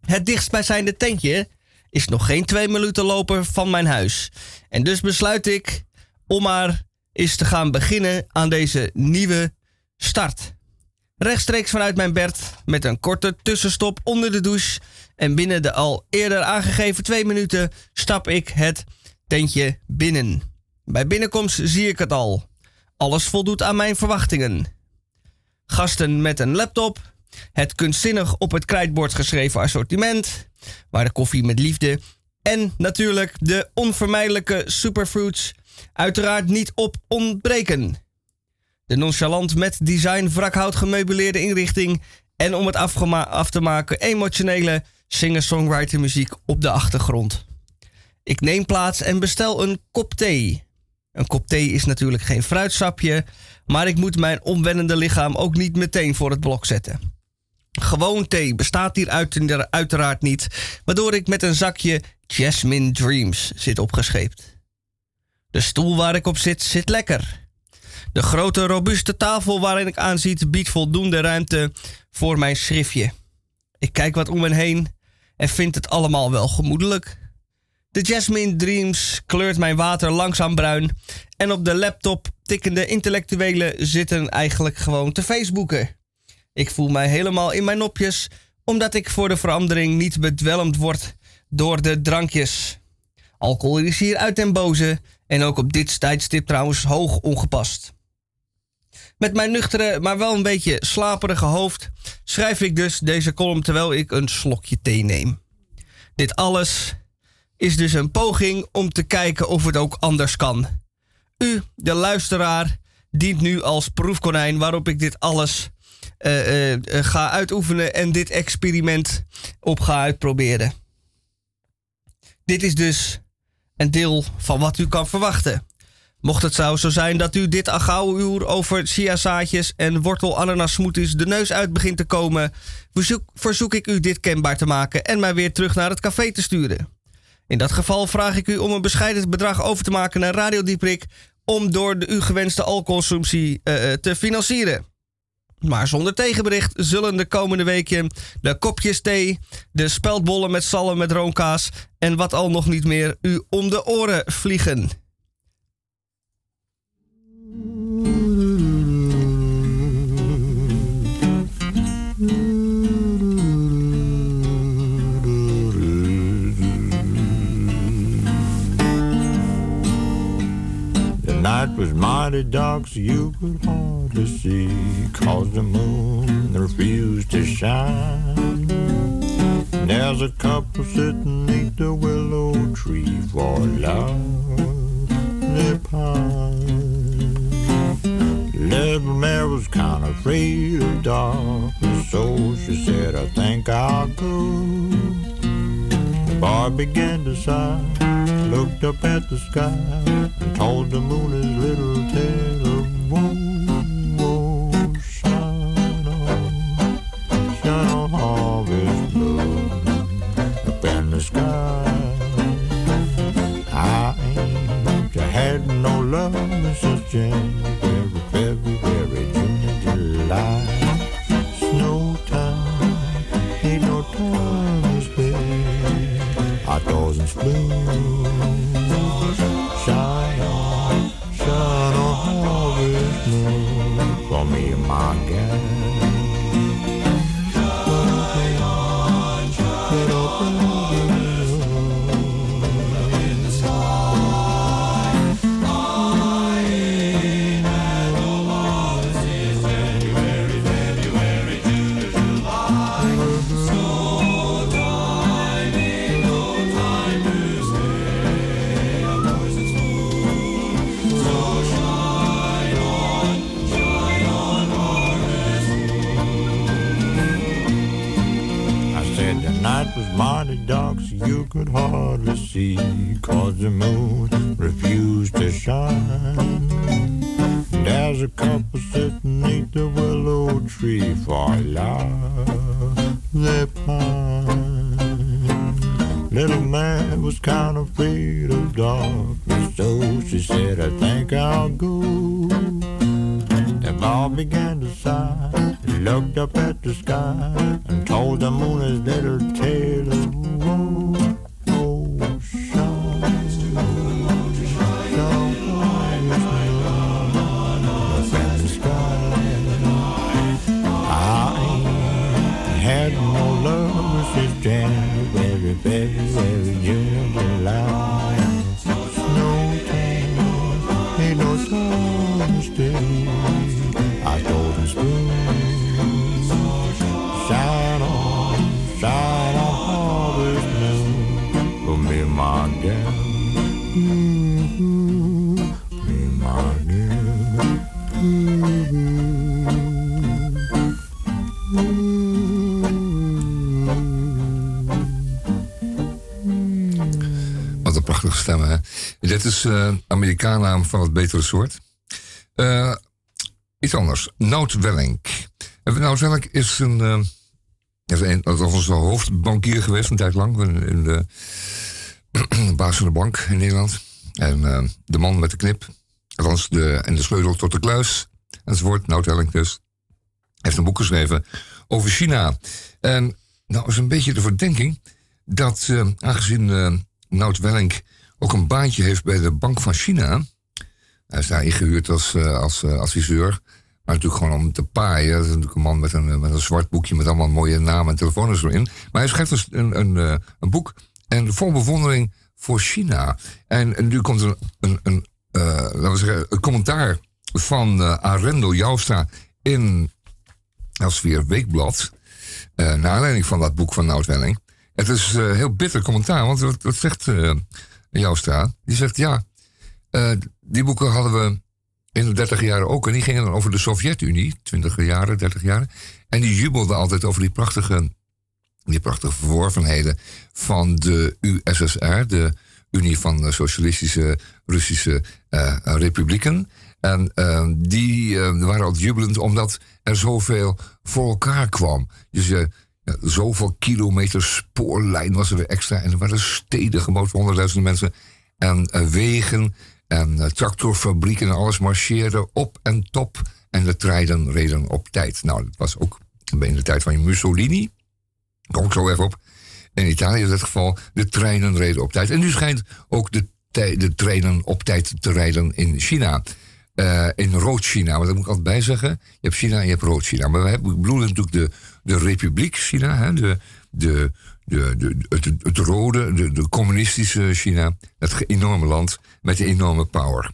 Het dichtstbijzijnde tentje is nog geen twee minuten lopen van mijn huis. En dus besluit ik om maar eens te gaan beginnen aan deze nieuwe start. Rechtstreeks vanuit mijn bed met een korte tussenstop onder de douche. En binnen de al eerder aangegeven twee minuten stap ik het tentje binnen. Bij binnenkomst zie ik het al. Alles voldoet aan mijn verwachtingen. Gasten met een laptop. Het kunstzinnig op het krijtbord geschreven assortiment. Waar de koffie met liefde En natuurlijk de onvermijdelijke superfruits. Uiteraard niet op ontbreken. De nonchalant met design wrakhout gemeubileerde inrichting. En om het af te maken, emotionele singer-songwriter muziek op de achtergrond. Ik neem plaats en bestel een kop thee. Een kop thee is natuurlijk geen fruitsapje, maar ik moet mijn omwennende lichaam ook niet meteen voor het blok zetten. Gewoon thee bestaat hier uiteraard niet, waardoor ik met een zakje Jasmine Dreams zit opgescheept. De stoel waar ik op zit zit lekker. De grote robuuste tafel waarin ik aanziet biedt voldoende ruimte voor mijn schriftje. Ik kijk wat om me heen en vind het allemaal wel gemoedelijk. De Jasmine Dreams kleurt mijn water langzaam bruin en op de laptop tikkende intellectuelen zitten eigenlijk gewoon te Facebooken. Ik voel mij helemaal in mijn nopjes, omdat ik voor de verandering niet bedwelmd word door de drankjes. Alcohol is hier uit den boze en ook op dit tijdstip trouwens hoog ongepast. Met mijn nuchtere, maar wel een beetje slaperige hoofd schrijf ik dus deze column terwijl ik een slokje thee neem. Dit alles is dus een poging om te kijken of het ook anders kan. U, de luisteraar, dient nu als proefkonijn waarop ik dit alles uh, uh, ga uitoefenen en dit experiment op ga uitproberen. Dit is dus een deel van wat u kan verwachten. Mocht het zo zijn dat u dit uur over chiazaadjes en wortel ananas smoothies de neus uit begint te komen, verzoek ik u dit kenbaar te maken en mij weer terug naar het café te sturen. In dat geval vraag ik u om een bescheiden bedrag over te maken naar Radio Dieprik om door de u gewenste alcoholconsumptie uh, te financieren. Maar zonder tegenbericht zullen de komende weken de kopjes thee, de speldbollen met zalm met roomkaas en wat al nog niet meer u om de oren vliegen. Night was mighty dark, so you could hardly see, cause the moon refused to shine. There's a couple sitting neath the willow tree for love they pine. Little Mary was kind of afraid of dark, so she said, I think I'll go. The boy began to sigh looked up at the sky and told the moon his little tale of woe. woe. Shine on, shine on up in the sky. I ain't had no love since January, February, June, time, ain't no time to and spring. could hardly see, cause the moon refused to shine. There's a couple sitting neath the willow tree for love they pine. Little man was kind of afraid of darkness, so she said, I think I'll go. The boy began to sigh, looked up at the sky, and told the moon his little tale uh, Amerikaannaam van het betere soort. Uh, iets anders. Nout Welling. Nout Welling is een, uh, is een, dat was onze hoofdbankier geweest een tijd lang. In de, baas van de bank in Nederland. En de man met de knip. De, en de sleutel tot de kluis. Enzovoort. Nout Welling dus. heeft een boek geschreven over China. En nou is een beetje de verdenking dat aangezien Nout Welling ook een baantje heeft bij de Bank van China. Hij is daar ingehuurd als, uh, als uh, adviseur. Maar natuurlijk gewoon om te paaien. Dat is natuurlijk een man met een, met een zwart boekje met allemaal mooie namen en telefoonnummers erin. Maar hij schrijft dus een, een, eh, een boek. En vol bewondering voor China. En, nu komt een, een, een, zeggen, een commentaar van uh, Arendo Joustra in Elsfeer Weekblad. Uh, naar aanleiding van dat boek van Nout Welling. Het is heel bitter commentaar, want wat, wat zegt Joustra, die zegt ja, uh, die boeken hadden we in de dertig jaren ook. En die gingen dan over de Sovjet-Unie, twintig jaren, dertig jaren. En die jubelden altijd over die prachtige, die prachtige verworvenheden van de USSR, de Unie van de Socialistische Russische uh, Republieken. En uh, die waren altijd jubelend omdat er zoveel voor elkaar kwam. Dus je zoveel kilometer spoorlijn was er weer extra. En er waren steden gebouwd voor honderdduizenden mensen. En uh, wegen en uh, tractorfabrieken en alles marcheerde op en top. En de treinen reden op tijd. Nou, dat was ook in de tijd van Mussolini. Kom ik zo even op. In Italië in dit geval, de treinen reden op tijd. En nu schijnt ook de, de treinen op tijd te rijden in China. Uh, in Rood-China, maar dat moet ik altijd bij zeggen. Je hebt China en je hebt Rood-China. Maar we hebben, bedoelen natuurlijk de, de Republiek China, hè, de, de, de, de, het, het rode, de, de communistische China. Dat enorme land met die enorme power.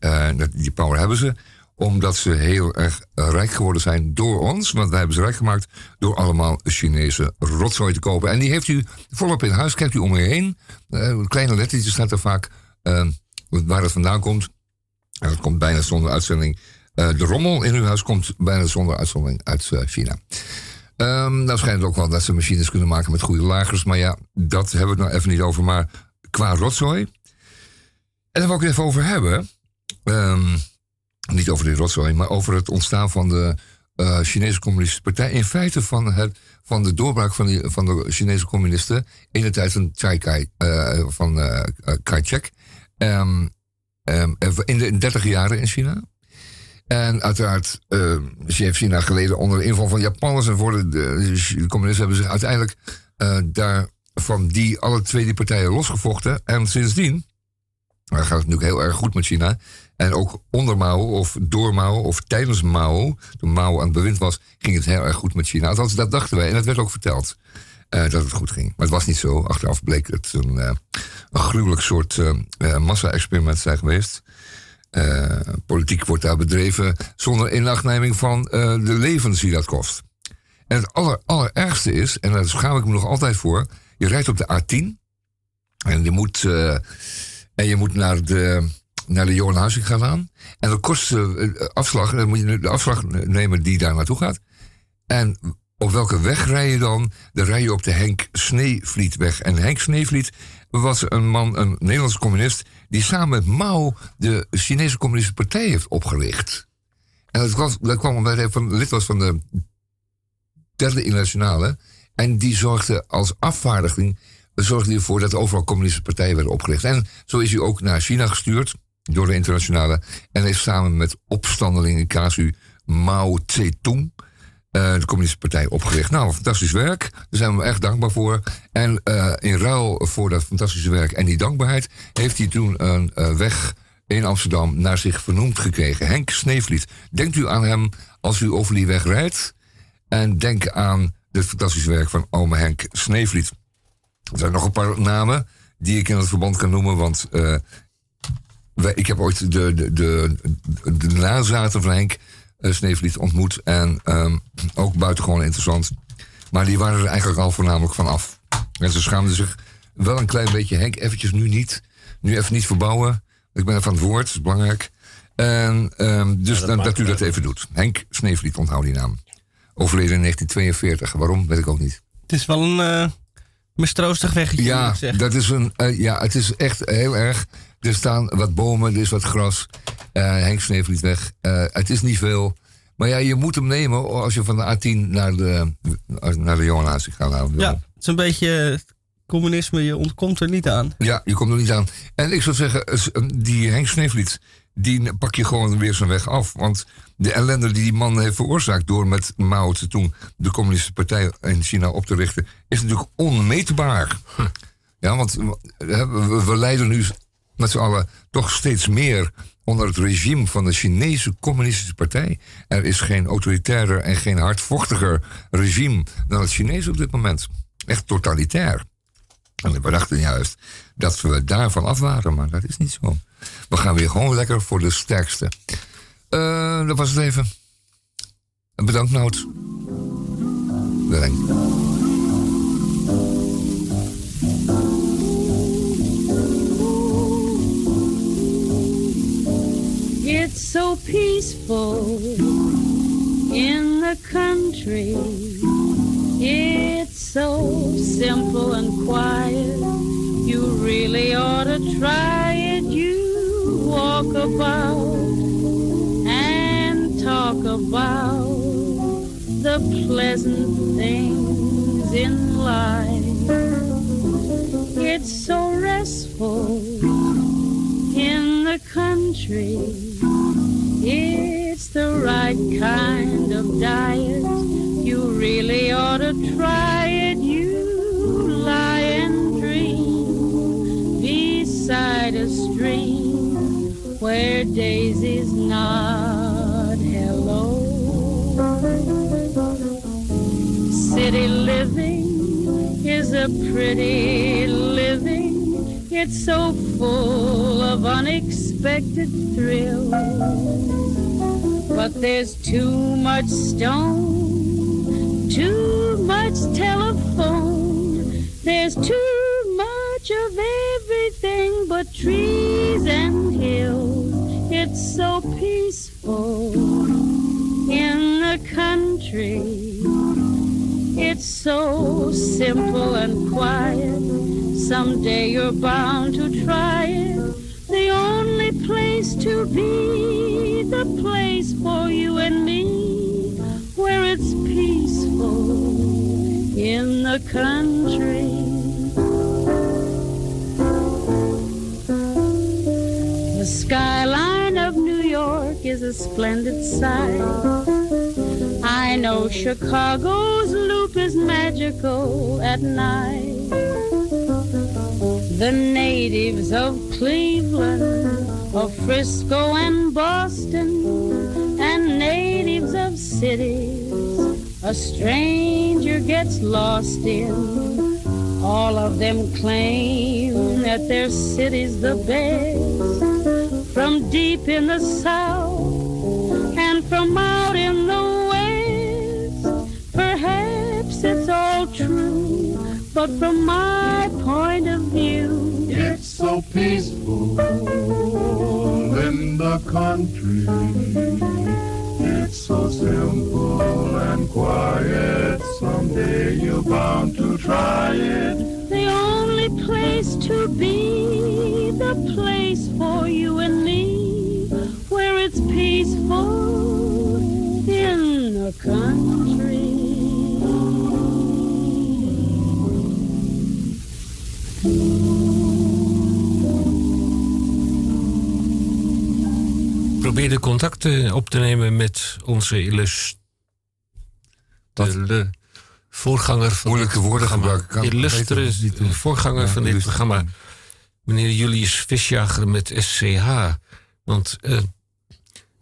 Uh, die power hebben ze omdat ze heel erg rijk geworden zijn door ons. Want wij hebben ze rijk gemaakt door allemaal Chinese rotzooi te kopen. En die heeft u volop in huis. Kijkt u om u heen. Uh, kleine lettertjes staat er vaak uh, waar het vandaan komt. En dat komt bijna zonder uitzending. De rommel in uw huis komt bijna zonder uitzondering uit China. Um, nou schijnt ook wel dat ze machines kunnen maken met goede lagers. Maar ja, dat hebben we het nou even niet over. Maar qua rotzooi. En daar wil ik het even over hebben. Um, niet over die rotzooi, maar over het ontstaan van de uh, Chinese Communistische Partij. In feite van, het, van de doorbraak van, die, van de Chinese communisten in de tijd van, Chai Kai, uh, van uh, Kai-shek. Um, Um, in de 30 jaren in China. En uiteraard uh, China geleden onder de inval van Japanners. En voor de, de, communisten hebben zich uiteindelijk uh, daar van die, alle twee die partijen losgevochten. En sindsdien gaat het natuurlijk heel erg goed met China. En ook onder Mao of door Mao of tijdens Mao, toen Mao aan het bewind was, ging het heel erg goed met China. Althans, dat dachten wij en dat werd ook verteld. Uh, dat het goed ging. Maar het was niet zo. Achteraf bleek het een, uh, gruwelijk soort uh, massa-experiment zijn geweest. Politiek wordt daar bedreven zonder inachtneming van de levens die dat kost. En het aller, allerergste is, en daar schaam ik me nog altijd voor, je rijdt op de A10 en je moet, en je moet naar de, naar de Johan gaan aan. En dat kost afslag, dan moet je de afslag nemen die daar naartoe gaat. En op welke weg rij je dan? Dan rij je op de Henk Sneevlietweg. En Henk Sneevliet was een man, een Nederlandse communist... die samen met Mao de Chinese Communistische Partij heeft opgericht. En dat, was, dat kwam omdat hij lid was van de derde internationale... en die zorgde als afvaardiging zorgde ervoor dat overal communistische partijen werden opgericht. En zo is hij ook naar China gestuurd door de internationale... en heeft samen met opstandelingen casu Mao Zedong uh, de Communistische Partij opgericht. Nou, fantastisch werk. Daar zijn we echt dankbaar voor. En uh, in ruil voor dat fantastische werk en die dankbaarheid... heeft hij toen een uh, weg in Amsterdam naar zich vernoemd gekregen. Henk Sneevliet. Denkt u aan hem als u over die weg rijdt. En denk aan dit fantastische werk van ome Henk Sneevliet. Er zijn nog een paar namen die ik in het verband kan noemen, want... ik heb ooit de, de, de, de nazaten van Henk Sneevliet ontmoet. En um, ook buitengewoon interessant. Maar die waren er eigenlijk al voornamelijk van af. En ze schaamden zich wel een klein beetje. Henk, eventjes nu niet. Nu even niet verbouwen. Ik ben even aan het woord, dat is belangrijk. En um, dus ja, dat, dat u dat even doet. Henk Sneevliet, onthoud die naam. Overleden in 1942. Waarom, weet ik ook niet. Het is wel een, uh, mistroostig weggetje, Ja, dat is een, eh, ja, het is echt heel erg. Er staan wat bomen, er is wat gras. Eh Henk Sneevliet weg. Eh, het is niet veel. Maar ja, je moet hem nemen als je van de A10 naar de, naar de Johan Haasik gaat. Nou, Ja, het is een beetje communisme, je ontkomt er niet aan. Ja, je komt er niet aan. En ik zou zeggen, die Henk Sneevliet, die pak je gewoon weer zijn weg af. Want de ellende die die man heeft veroorzaakt door met Mao Zedong de communistische partij in China op te richten, is natuurlijk onmeetbaar. Ja, want we, lijden nu met z'n allen toch steeds meer onder het regime van de Chinese communistische partij. Er is geen autoritairder en geen hardvochtiger regime dan het Chinese op dit moment. Echt totalitair. En we dachten juist dat we daarvan af waren, maar dat is niet zo. We gaan weer gewoon lekker voor de sterkste. Eh, dat was het even. En bedankt, Nout. Bedankt. It's so peaceful in the country. It's so simple and quiet. Really ought to try it. You walk about and talk about the pleasant things in life. It's so restful in the country. It's the right kind of diet. You really ought to try where daisies nod hello. City living is a pretty living. It's so full of unexpected thrills. But there's too much stone, too much telephone. There's too much of everything but trees and. It's so peaceful in the country. It's so simple and quiet. Someday you're bound to try it. The only place to be, the place for you and me, where it's peaceful in the country. The skyline Is a splendid sight. I know Chicago's loop is magical at night. The natives of Cleveland, of Frisco and Boston, and natives of cities a stranger gets lost in. All of them claim that their city's the best. From deep in the south and from out in the west, perhaps it's all true. But from my point of view, It's so peaceful in the country. It's so simple and quiet. Someday you're bound to try it. The only place to be, the place for you and me, where it's peaceful in the country. Probeerde contact eh, op te nemen met onze illus... voorganger van Moeilijke woorden gebruiken. Kan- Illustre voorganger Ja, van dit illustre. programma. Meneer Julius Visjager met SCH. Want eh,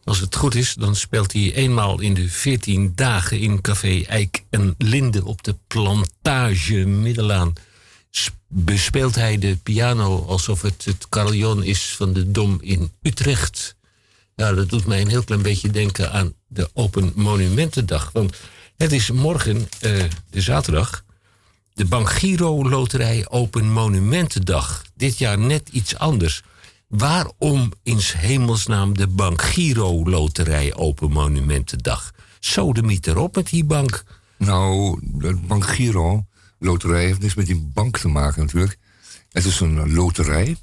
als het goed is, dan speelt hij eenmaal in de 14 dagen in Café Eik en Linde op de plantage Middelaan. Bespeelt hij de piano alsof het het carillon is van de Dom in Utrecht. Ja, dat doet mij een heel klein beetje denken aan de Open Monumentendag. Want het is morgen, eh, de zaterdag, de Bank Giro Loterij Open Monumentendag. Dit jaar net iets anders. Waarom in 's hemelsnaam de Bank Giro Loterij Open Monumentendag? Sodemiet erop met die bank. Nou, de Bank Giro, loterij heeft niks met die bank te maken natuurlijk. Het is een loterij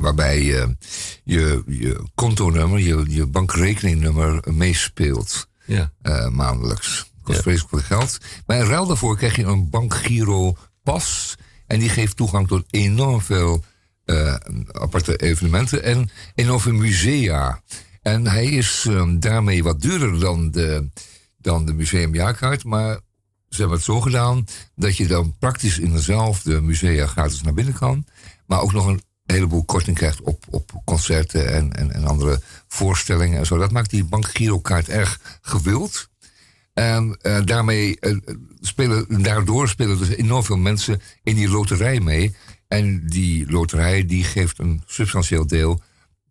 waarbij je je, je kontonummer, je, je bankrekeningnummer meespeelt Ja. eh, maandelijks. Kost Ja. vreselijk veel geld. Maar in ruil daarvoor krijg je een bankgiro pas. En die geeft toegang tot enorm veel eh, aparte evenementen en enorm veel musea. En hij is eh, daarmee wat duurder dan de, dan de museumjaarkaart. Maar ze hebben het zo gedaan dat je dan praktisch in dezelfde musea gratis naar binnen kan. Maar ook nog een heleboel korting krijgt op, op concerten en, en, en andere voorstellingen en zo. Dat maakt die bankgirokaart erg gewild. En eh, daarmee eh, spelen, daardoor spelen dus enorm veel mensen in die loterij mee. En die loterij die geeft een substantieel deel,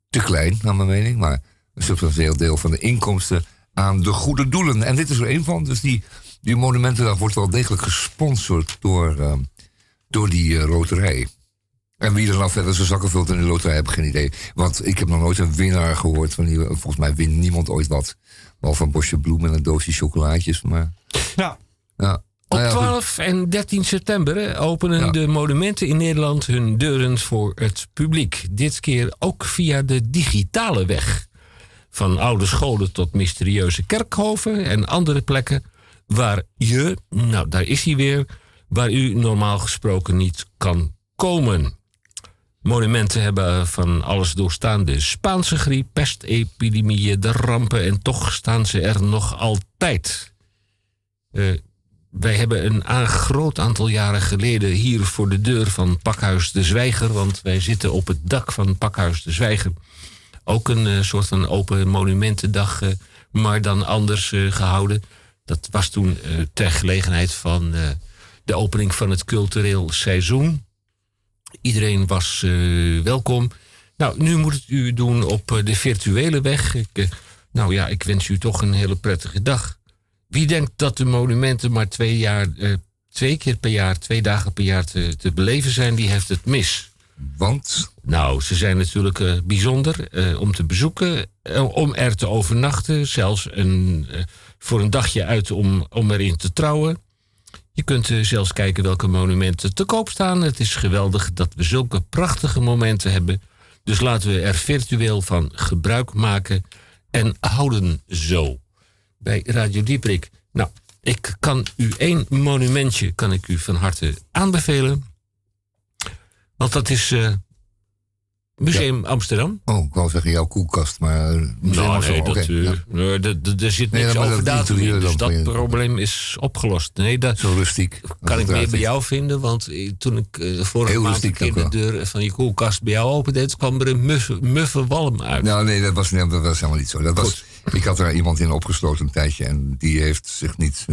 te klein naar mijn mening, maar een substantieel deel van de inkomsten aan de goede doelen. En dit is er een van. Dus die, die Monumentendag wordt wel degelijk gesponsord door, eh, door die loterij. En wie er nou verder zijn zakken vult in de loterij, heb ik geen idee. Want ik heb nog nooit een winnaar gehoord van die. Volgens mij wint niemand ooit wat. Behalve een bosje bloemen en een doosje chocolaatjes. Maar Ja. ja. Op Nou ja, goed. 12 en 13 september openen Ja. de monumenten in Nederland hun deuren voor het publiek. Dit keer ook via de digitale weg. Van oude scholen tot mysterieuze kerkhoven en andere plekken waar je, nou daar is hij weer, waar u normaal gesproken niet kan komen. Monumenten hebben van alles doorstaan. De Spaanse griep, pestepidemieën, de rampen en toch staan ze er nog altijd. Eh, wij hebben een groot aantal jaren geleden hier voor de deur van Pakhuis de Zwijger, want wij zitten op het dak van Pakhuis de Zwijger, ook een eh, soort van open monumentendag, eh, maar dan anders eh, gehouden. Dat was toen ter gelegenheid van de opening van het cultureel seizoen. Iedereen was eh, welkom. Nou, nu moet het u doen op eh, de virtuele weg. Ik, eh, nou ja, ik wens u toch een hele prettige dag. Wie denkt dat de monumenten maar twee, jaar, twee keer per jaar, twee dagen per jaar te, te beleven zijn, die heeft het mis. Want Nou, ze zijn natuurlijk bijzonder om te bezoeken, om er te overnachten, zelfs een, voor een dagje uit om, om erin te trouwen. Je kunt eh, zelfs kijken welke monumenten te koop staan. Het is geweldig dat we zulke prachtige momenten hebben. Dus laten we er virtueel van gebruik maken en houden zo. Bij Radio Dieprik. Nou, ik kan u één monumentje kan ik u van harte aanbevelen. Want dat is eh, Museum Amsterdam. Oh, ik wou zeggen jouw koelkast, maar... eh, museum Nou, nee, dat, eh, ja. nee, dat- dat- er zit Nee, niks maar over dat datum in. Dus dat je- probleem is opgelost. Nee, dat Zo rustiek. kan ik meer bij jou vinden. Want eh, toen ik eh, vorige Heel maand een keer de deur van je koelkast bij jou opendeed... kwam er een muffe, muffe walm uit. Nou, nee, dat was, nee, dat was helemaal niet zo. Dat was, ik had er iemand in opgesloten een tijdje en die heeft zich niet...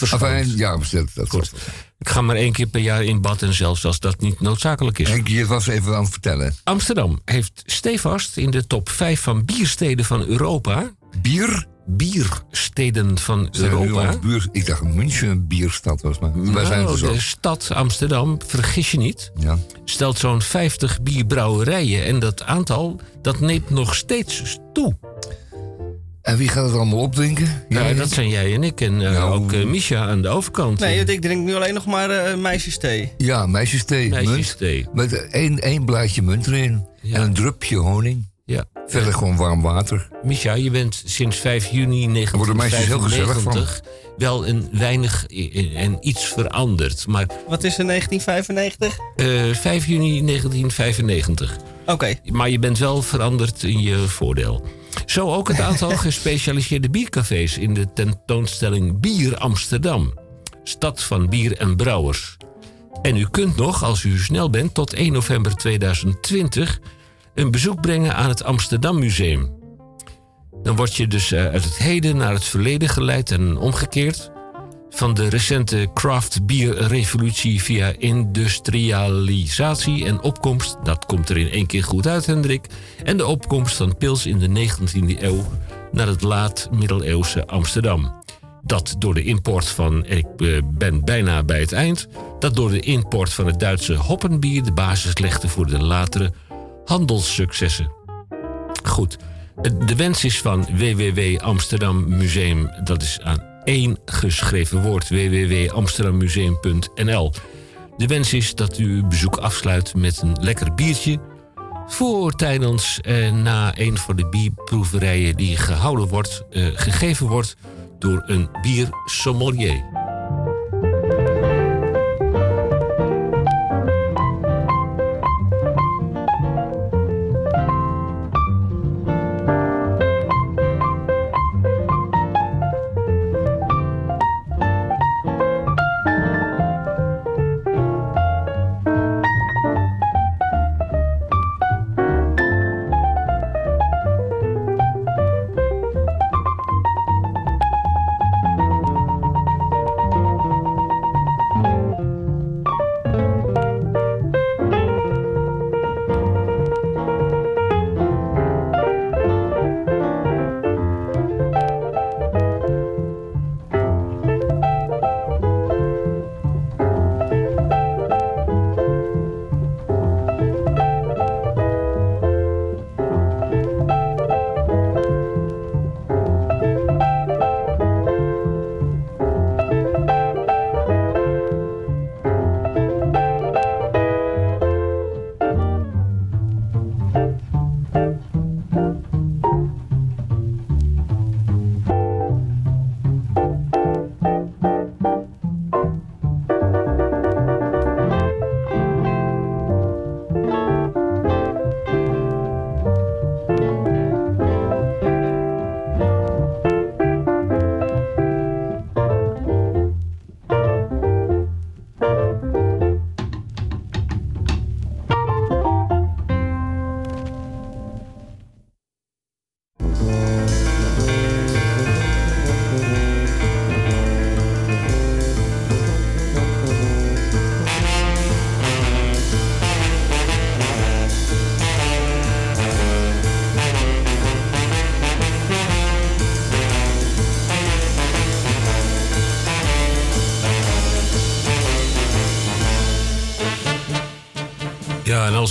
enfin, ja, dat, Ik ga maar één keer per jaar in bad en zelfs als dat niet noodzakelijk is. Henk, je was even aan het vertellen. Amsterdam heeft stevast in de top 5 van biersteden van Europa... Bier? Biersteden van Zijn Europa... buur, ik dacht München een bierstad was, maar wij zijn het Nou, dus ook. de stad Amsterdam, vergis je niet, Ja. stelt zo'n 50 bierbrouwerijen. En dat aantal dat neemt nog steeds toe. En wie gaat het allemaal opdrinken? Ja, dat zijn jij en ik en eh, Nou. ook eh, Misha aan de overkant. Nee, ik drink nu alleen nog maar eh meisjesthee. Ja, meisjesthee, munt. Meisjesthee. Met één, één blaadje munt erin. Ja. En een drupje honing. Ja. Verder gewoon warm water. Misha, je bent sinds 5 juni worden de meisjes heel gezellig van. 1995 wel een weinig en iets veranderd. Maar Wat is er 1995? eh 5 juni 1995. Oké. Maar je bent wel veranderd in je voordeel. Zo ook het aantal gespecialiseerde biercafés in de tentoonstelling Bier Amsterdam. Stad van bier en brouwers. En u kunt nog, als u snel bent, tot 1 november 2020 een bezoek brengen aan het Amsterdam Museum. Dan word je dus eh, uit het heden naar het verleden geleid en omgekeerd. Van de recente craft bierrevolutie via industrialisatie en opkomst, dat komt er in één keer goed uit, Hendrik. En de opkomst van pils in de 19e eeuw naar het laat-middeleeuwse Amsterdam. Dat door de import van, ik eh, ben bijna bij het eind, dat door de import van het Duitse hoppenbier de basis legde voor de latere handelssuccessen. Goed. De wens is van WWW Amsterdam Museum. Dat is aan één geschreven woord. www.amsterdammuseum.nl De wens is dat u uw bezoek afsluit met een lekker biertje... voor, tijdens en na een van de bierproeverijen die gehouden wordt... eh, gegeven wordt door een biersommelier.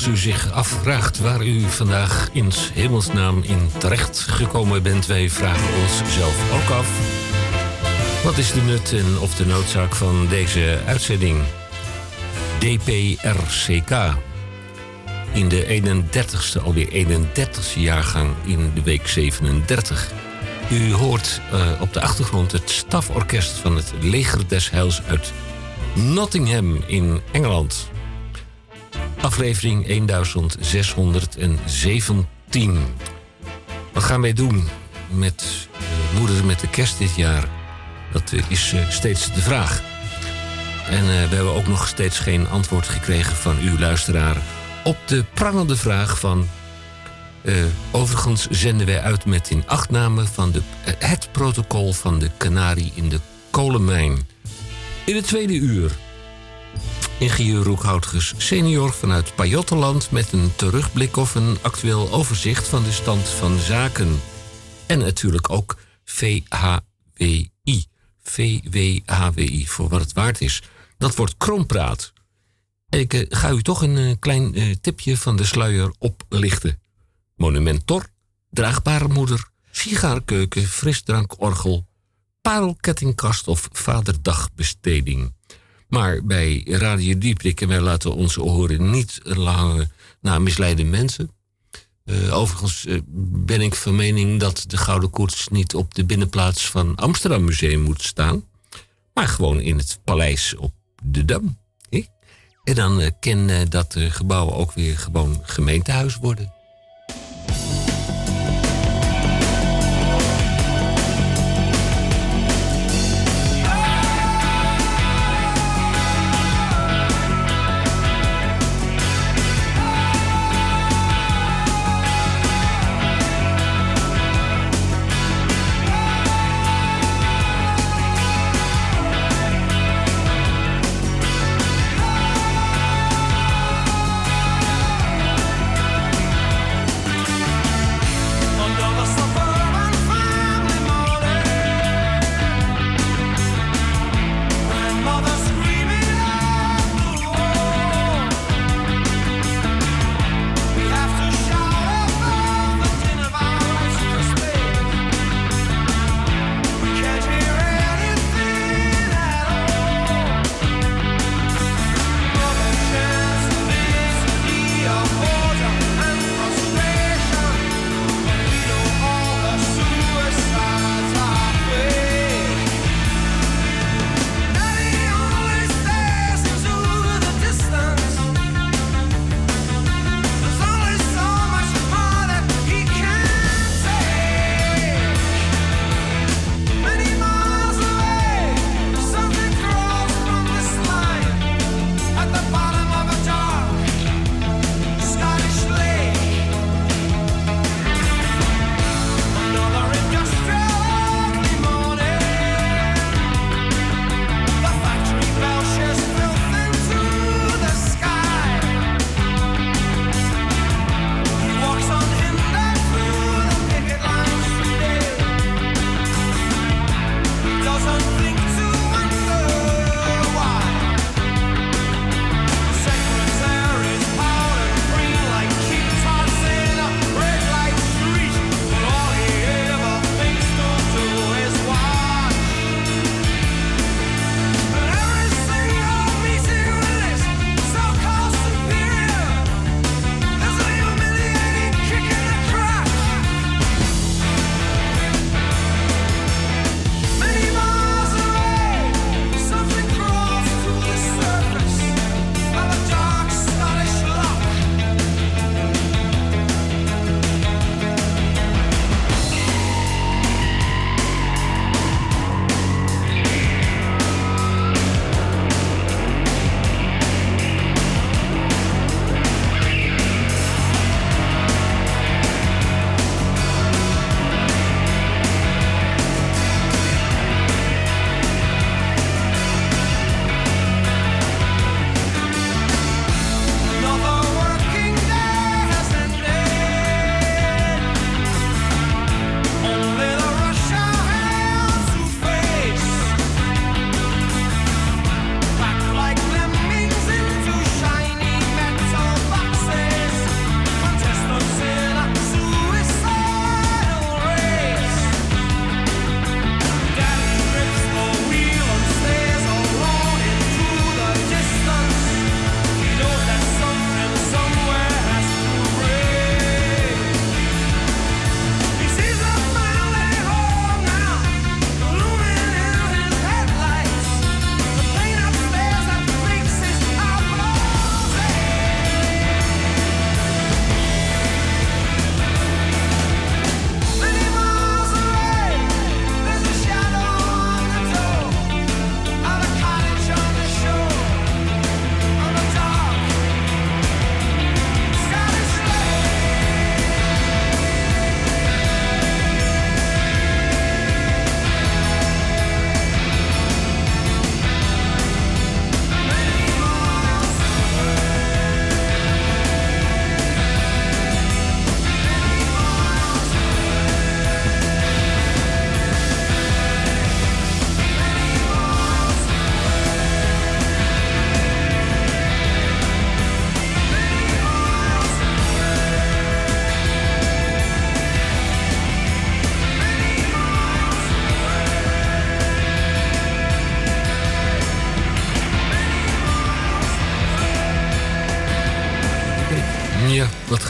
Als u zich afvraagt waar u vandaag in hemelsnaam in terecht gekomen bent, wij vragen ons zelf ook af. Wat is de nut en of de noodzaak van deze uitzending? DPRCK. In de 31ste, alweer 31ste jaargang in de week 37. U hoort eh, op de achtergrond het staforkest van het Leger des Heils uit Nottingham in Engeland. Aflevering 1617. Wat gaan wij doen met eh, Moeder met de Kerst dit jaar? Dat eh, is eh, steeds de vraag. En we hebben ook nog steeds geen antwoord gekregen van uw luisteraar op de prangende vraag van. overigens zenden wij uit met in achtname van de, het protocol van de Canarie in de kolenmijn. In het tweede uur ingenieur Roekhoutges senior vanuit Pajottenland... met een terugblik of een actueel overzicht van de stand van zaken. En natuurlijk ook VHWI. VWHWI, voor wat het waard is. Dat wordt krompraat. Ik eh, ga u toch een eh, klein eh, tipje van de sluier oplichten. Monumentor, draagbare moeder, sigaarkeuken, frisdrankorgel... parelkettingkast of vaderdagbesteding... Maar bij Radio Dieprik, en wij laten onze oren niet hangen naar misleide mensen. Eh, overigens eh, ben ik van mening dat de Gouden Koets niet op de binnenplaats van Amsterdam Museum moet staan. Maar gewoon in het paleis op de Dam. En dan eh, dat de gebouwen ook weer gewoon gemeentehuis worden.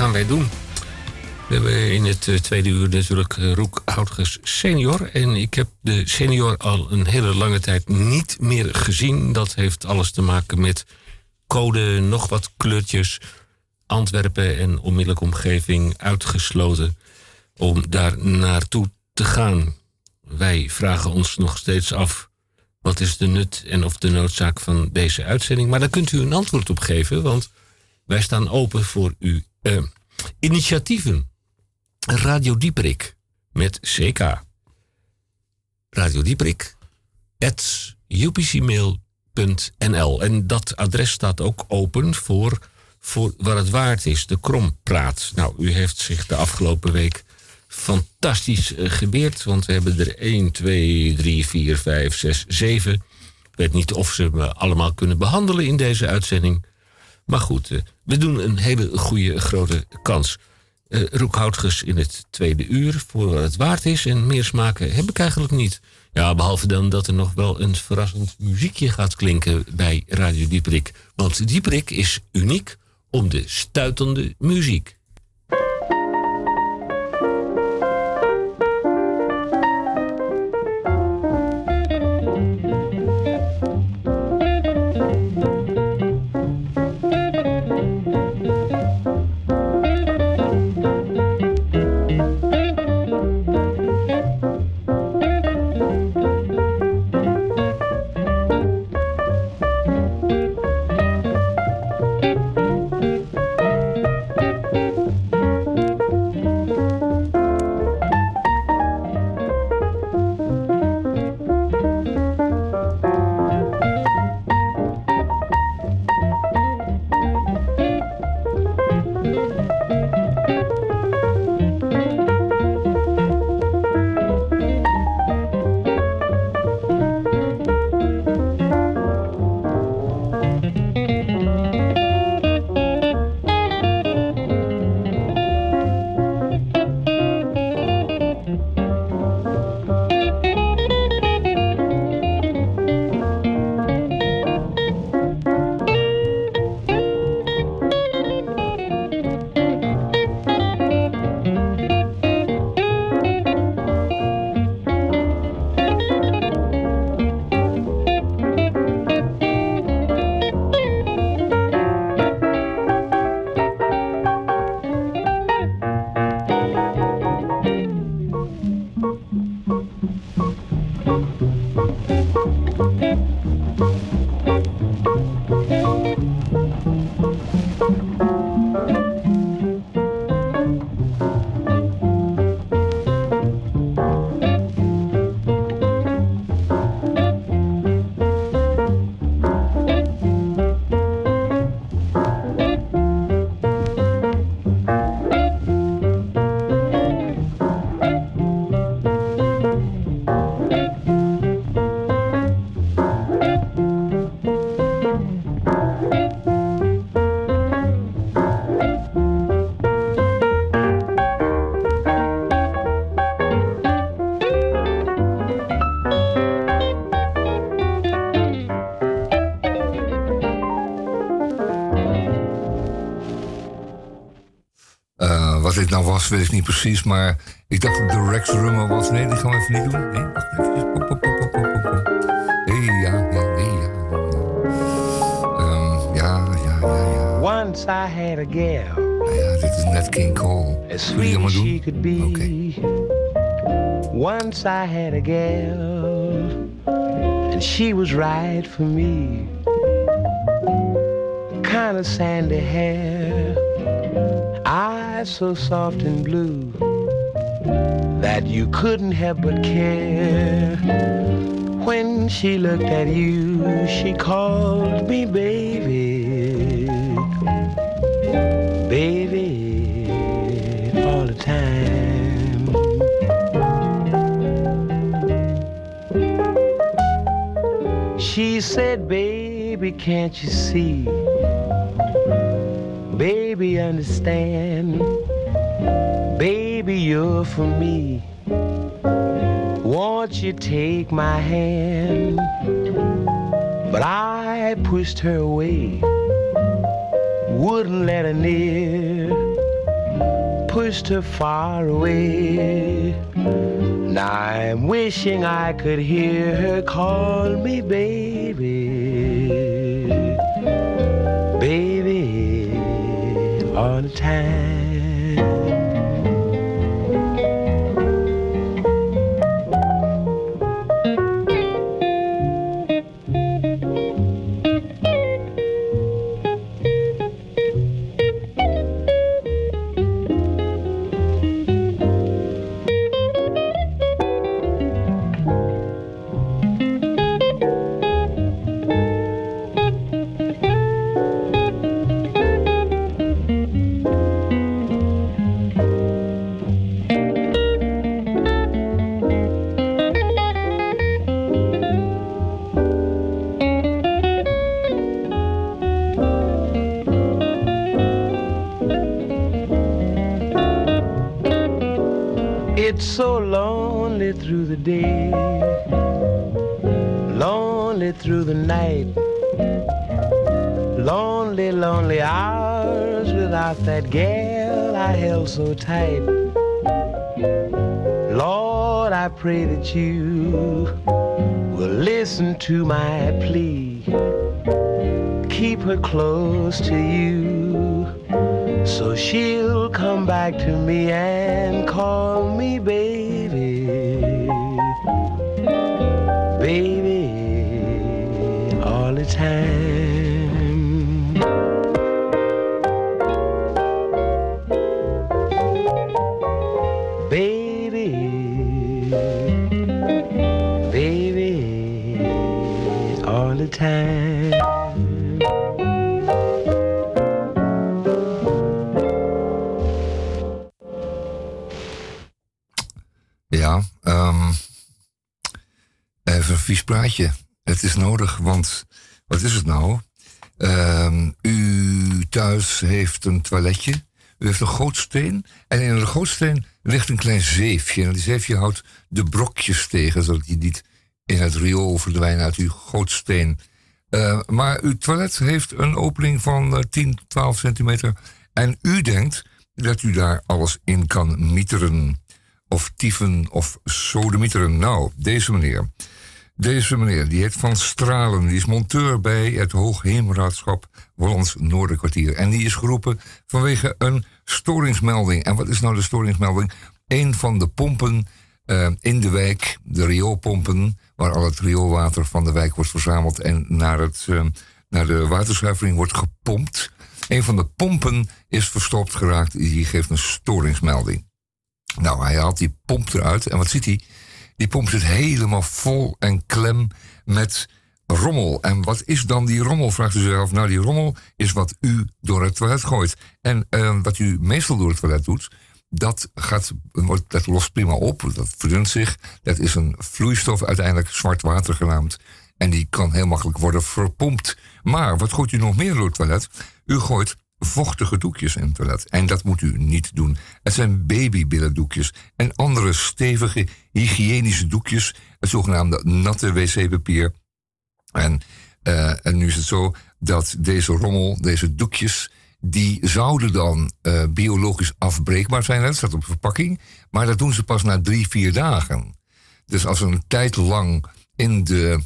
Gaan wij doen? We hebben in het eh, tweede uur natuurlijk eh, Roek Houtges senior. En ik heb de senior al een hele lange tijd niet meer gezien. Dat heeft alles te maken met code, nog wat kleurtjes. Antwerpen en onmiddellijke omgeving uitgesloten om daar naartoe te gaan. Wij vragen ons nog steeds af wat is de nut en of de noodzaak van deze uitzending. Maar daar kunt u een antwoord op geven, want wij staan open voor uw eh, initiatieven. Radio Dieprik met CK. Radio Dieprik at upcmail.nl. En dat adres staat ook open voor, voor wat het waard is, de Krompraat. Nou, u heeft zich de afgelopen week fantastisch uh, gebeerd. Want we hebben er 1, 2, 3, 4, 5, 6, 7. Ik weet niet of ze me allemaal kunnen behandelen in deze uitzending. Maar goed, uh, we doen een hele goede grote kans. Uh, Roekhoutges in het tweede uur, voor wat het waard is. En meer smaken heb ik eigenlijk niet. Ja, behalve dan dat er nog wel een verrassend muziekje gaat klinken bij Radio Dieprik. Want Dieprik is uniek om de stuitende muziek. Nou was, weet ik niet precies. Maar ik dacht dat de Rex Rummer was. Nee, die gaan we even niet doen. Nee, wacht even. Pop, pop, pop, pop, pop. Hey, ja, ja, nee, ja. Um, ja, ja, ja, ja. Once I had a gal. Nou ja, dit is net King Cole. As sweet as she could be. Oké. Once I had a gal, and she was right for me. Kind of sandy hair, eyes so soft and blue that you couldn't help but care. When she looked at you, she called me baby, baby, all the time. She said, baby, can't you see? Baby, understand. For me. Won't you take my hand? But I pushed her away. Wouldn't let her near. pushed her far away. Now I'm wishing I could hear her call me baby. That you will listen to my plea. Keep her close to you so she'll come back to me and Ehm, even een vies praatje. Het is nodig, want wat is het nou? Ehm, u thuis heeft een toiletje. U heeft een gootsteen. En in een gootsteen ligt een klein zeefje. En die zeefje houdt de brokjes tegen, zodat die niet in het riool verdwijnen uit uw gootsteen. Eh, maar uw toilet heeft een opening van eh, 10, 12 centimeter. En u denkt dat u daar alles in kan mieteren of tieven of sodemieteren. Nou, deze meneer. Deze meneer, die heet Van Stralen. Die is monteur bij het Hoogheemraadschap Hollands Noorderkwartier. En die is geroepen vanwege een storingsmelding. En wat is nou de storingsmelding? Een van de pompen eh, in de wijk, de rioolpompen... waar al het rioolwater van de wijk wordt verzameld... en naar, het, eh, naar de waterzuivering wordt gepompt. Een van de pompen is verstopt geraakt. Die geeft een storingsmelding. Nou, hij haalt die pomp eruit. En wat ziet hij? Die pomp zit helemaal vol en klem met rommel. En wat is dan die rommel, vraagt u zichzelf. Nou, die rommel is wat u door het toilet gooit. En eh, wat u meestal door het toilet doet, dat, gaat, dat lost prima op. Dat verdunt zich. Dat is een vloeistof, uiteindelijk zwart water genaamd. En die kan heel makkelijk worden verpompt. Maar wat gooit u nog meer door het toilet? U gooit vochtige doekjes in het toilet. En dat moet u niet doen. Het zijn babybillendoekjes en andere stevige hygiënische doekjes. Het zogenaamde natte wc-papier. En, eh, en nu is het zo dat deze rommel, deze doekjes, die zouden dan eh, biologisch afbreekbaar zijn. Dat staat op verpakking. Maar dat doen ze pas na drie, vier dagen. Dus als ze een tijd lang in, de,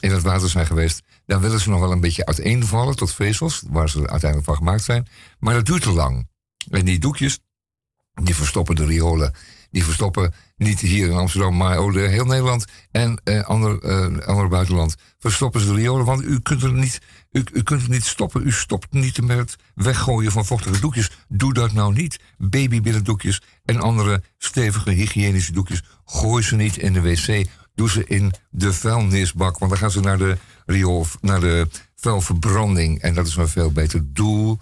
in het water zijn geweest, dan willen ze nog wel een beetje uiteenvallen tot vezels, waar ze uiteindelijk van gemaakt zijn. Maar dat duurt te lang. En die doekjes, die verstoppen de riolen. Die verstoppen niet hier in Amsterdam, maar over heel Nederland en eh, ander, eh, buitenland. Verstoppen ze de riolen, want u kunt, er niet, u, u kunt het niet stoppen. U stopt niet met het weggooien van vochtige doekjes. Doe dat nou niet. Babybillendoekjes en andere stevige hygiënische doekjes. Gooi ze niet in de wc. Doe ze in de vuilnisbak, want dan gaan ze naar de riool, naar de vuilverbranding. En dat is een veel beter doel.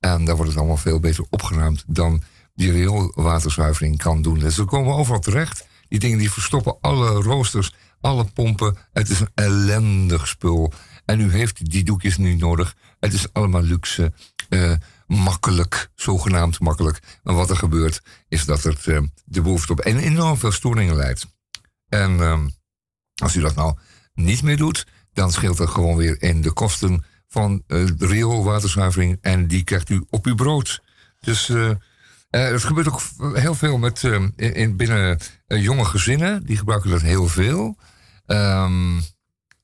En daar wordt het allemaal veel beter opgeruimd dan die rioolwaterzuivering kan doen. Dus ze komen overal terecht. Die dingen die verstoppen alle roosters, alle pompen. Het is een ellendig spul. En u heeft die doekjes niet nodig. Het is allemaal luxe, eh, makkelijk, zogenaamd makkelijk. Maar wat er gebeurt, is dat het eh, de behoefte op en enorm veel storingen leidt. En ehm, als u dat nou niet meer doet, dan scheelt dat gewoon weer in de kosten van de rioolwaterzuivering. En die krijgt u op uw brood. Dus, Eh, het gebeurt ook heel veel met, in, in binnen jonge gezinnen. Die gebruiken dat heel veel. Ehm,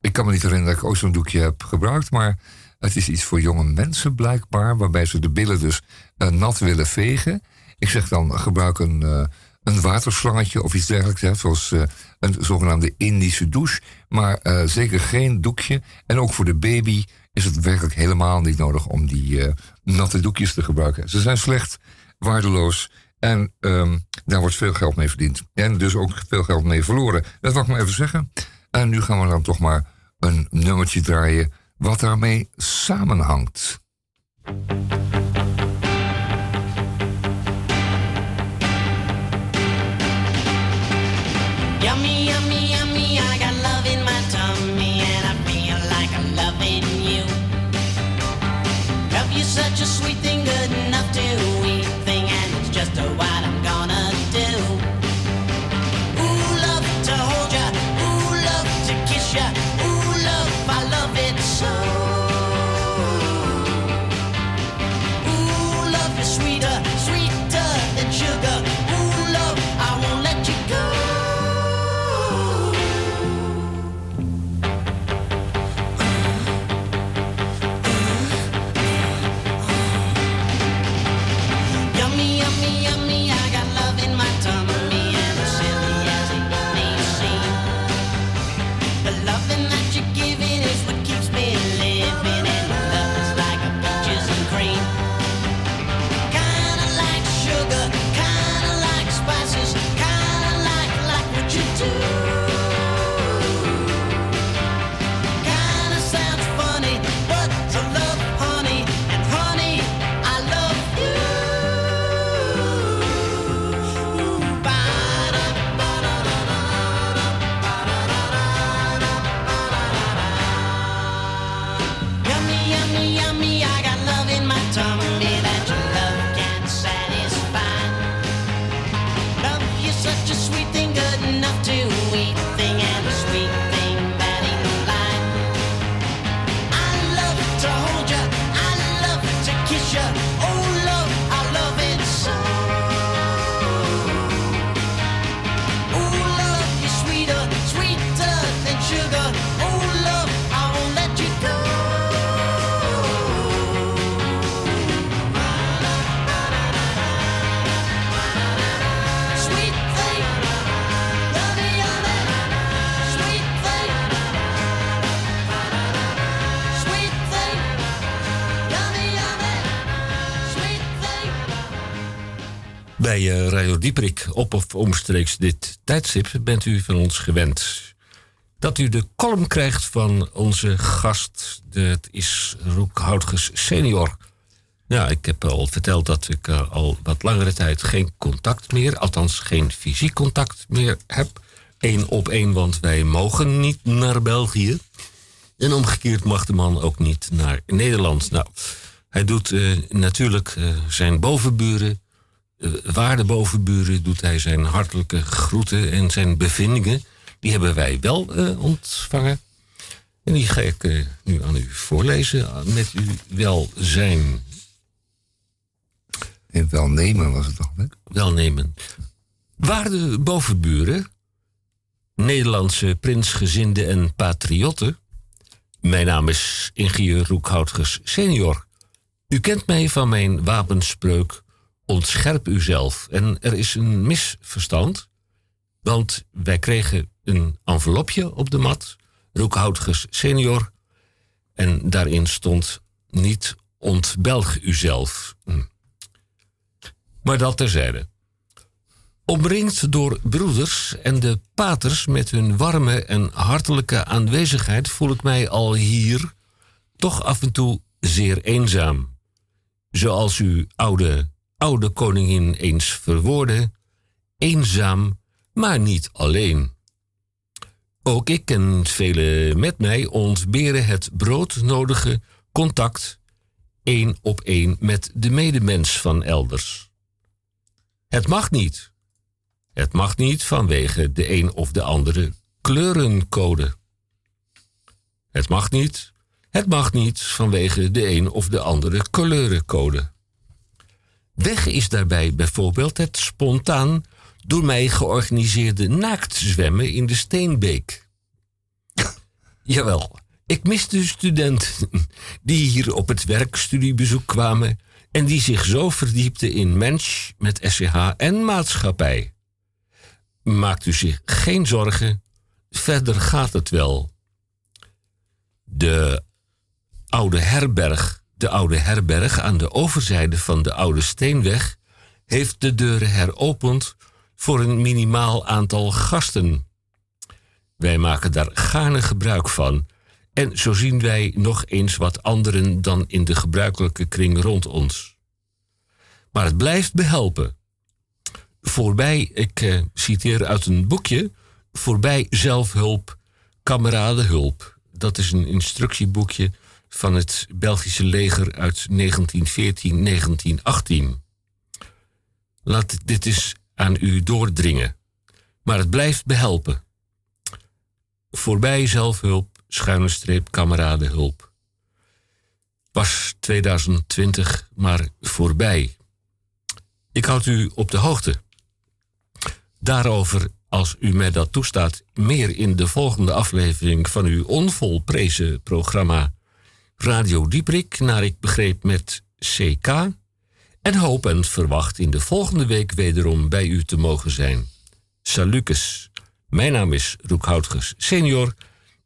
ik kan me niet herinneren dat ik ook zo'n doekje heb gebruikt. Maar het is iets voor jonge mensen blijkbaar. Waarbij ze de billen dus nat willen vegen. Ik zeg dan gebruik een, een waterslangetje of iets dergelijks. Hè, zoals eh, een zogenaamde Indische douche. Maar eh, zeker geen doekje. En ook voor de baby is het werkelijk helemaal niet nodig om die eh, natte doekjes te gebruiken. Ze zijn slecht, waardeloos en ehm, daar wordt veel geld mee verdiend. En dus ook veel geld mee verloren. Dat wil ik maar even zeggen. En nu gaan we dan toch maar een nummertje draaien wat daarmee samenhangt. Yummy, yummy, Bij eh, Radio Dieperik op of omstreeks dit tijdstip bent u van ons gewend dat u de column krijgt van onze gast. Het is Roek Houtges senior. Ja, ik heb al verteld dat ik eh, al wat langere tijd geen contact meer, althans geen fysiek contact meer heb. Eén op één, want wij mogen niet naar België. En omgekeerd mag de man ook niet naar Nederland. Nou, hij doet eh, natuurlijk zijn bovenburen, waarde bovenburen, doet hij zijn hartelijke groeten en zijn bevindingen. Die hebben wij wel eh, ontvangen. En die ga ik eh, nu aan u voorlezen eh, met uw welzijn. En welnemen was het toch, hè? Welnemen. Waarde bovenburen, Nederlandse prinsgezinden en patriotten. Mijn naam is ingenieur Roekhoutges senior. U kent mij van mijn wapenspreuk ontscherp uzelf. En er is een misverstand, want wij kregen een envelopje op de mat, Roekhoutges senior, en daarin stond niet ontbelg uzelf. Hm. Maar dat terzijde. Omringd door broeders en de paters met hun warme en hartelijke aanwezigheid voel ik mij al hier toch af en toe zeer eenzaam. Zoals uw oude, oude koningin eens verwoordde, eenzaam, maar niet alleen. Ook ik en velen met mij ontberen het broodnodige contact één op één met de medemens van elders. Het mag niet. Het mag niet vanwege de een of de andere kleurencode. Het mag niet. Het mag niet vanwege de een of de andere kleurencode. Weg is daarbij bijvoorbeeld het spontaan door mij georganiseerde naaktzwemmen in de Steenbeek. Jawel, ik mis de studenten die hier op het werkstudiebezoek kwamen en die zich zo verdiepten in mens met SCH en maatschappij. Maakt u zich geen zorgen, verder gaat het wel. De oude herberg, de oude herberg aan de overzijde van de oude steenweg, heeft de deuren heropend voor een minimaal aantal gasten. Wij maken daar gaarne gebruik van. En zo zien wij nog eens wat anderen dan in de gebruikelijke kring rond ons. Maar het blijft behelpen. Voorbij, ik eh, citeer uit een boekje, voorbij zelfhulp, kameradenhulp. Dat is een instructieboekje van het Belgische leger uit 1914-1918. Laat dit eens aan u doordringen. Maar het blijft behelpen. Voorbij zelfhulp, schuine streep, kameradenhulp. Pas 2020, maar voorbij. Ik houd u op de hoogte. Daarover, als u mij dat toestaat, meer in de volgende aflevering van uw onvolprezen programma Radio Dieprik, naar ik begreep met CK. En hoop en verwacht in de volgende week wederom bij u te mogen zijn. Salukes. Mijn naam is Roek Houtges senior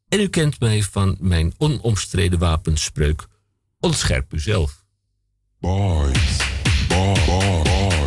en u kent mij van mijn onomstreden wapenspreuk Ontscherp uzelf. Boys, boy, boy, boys.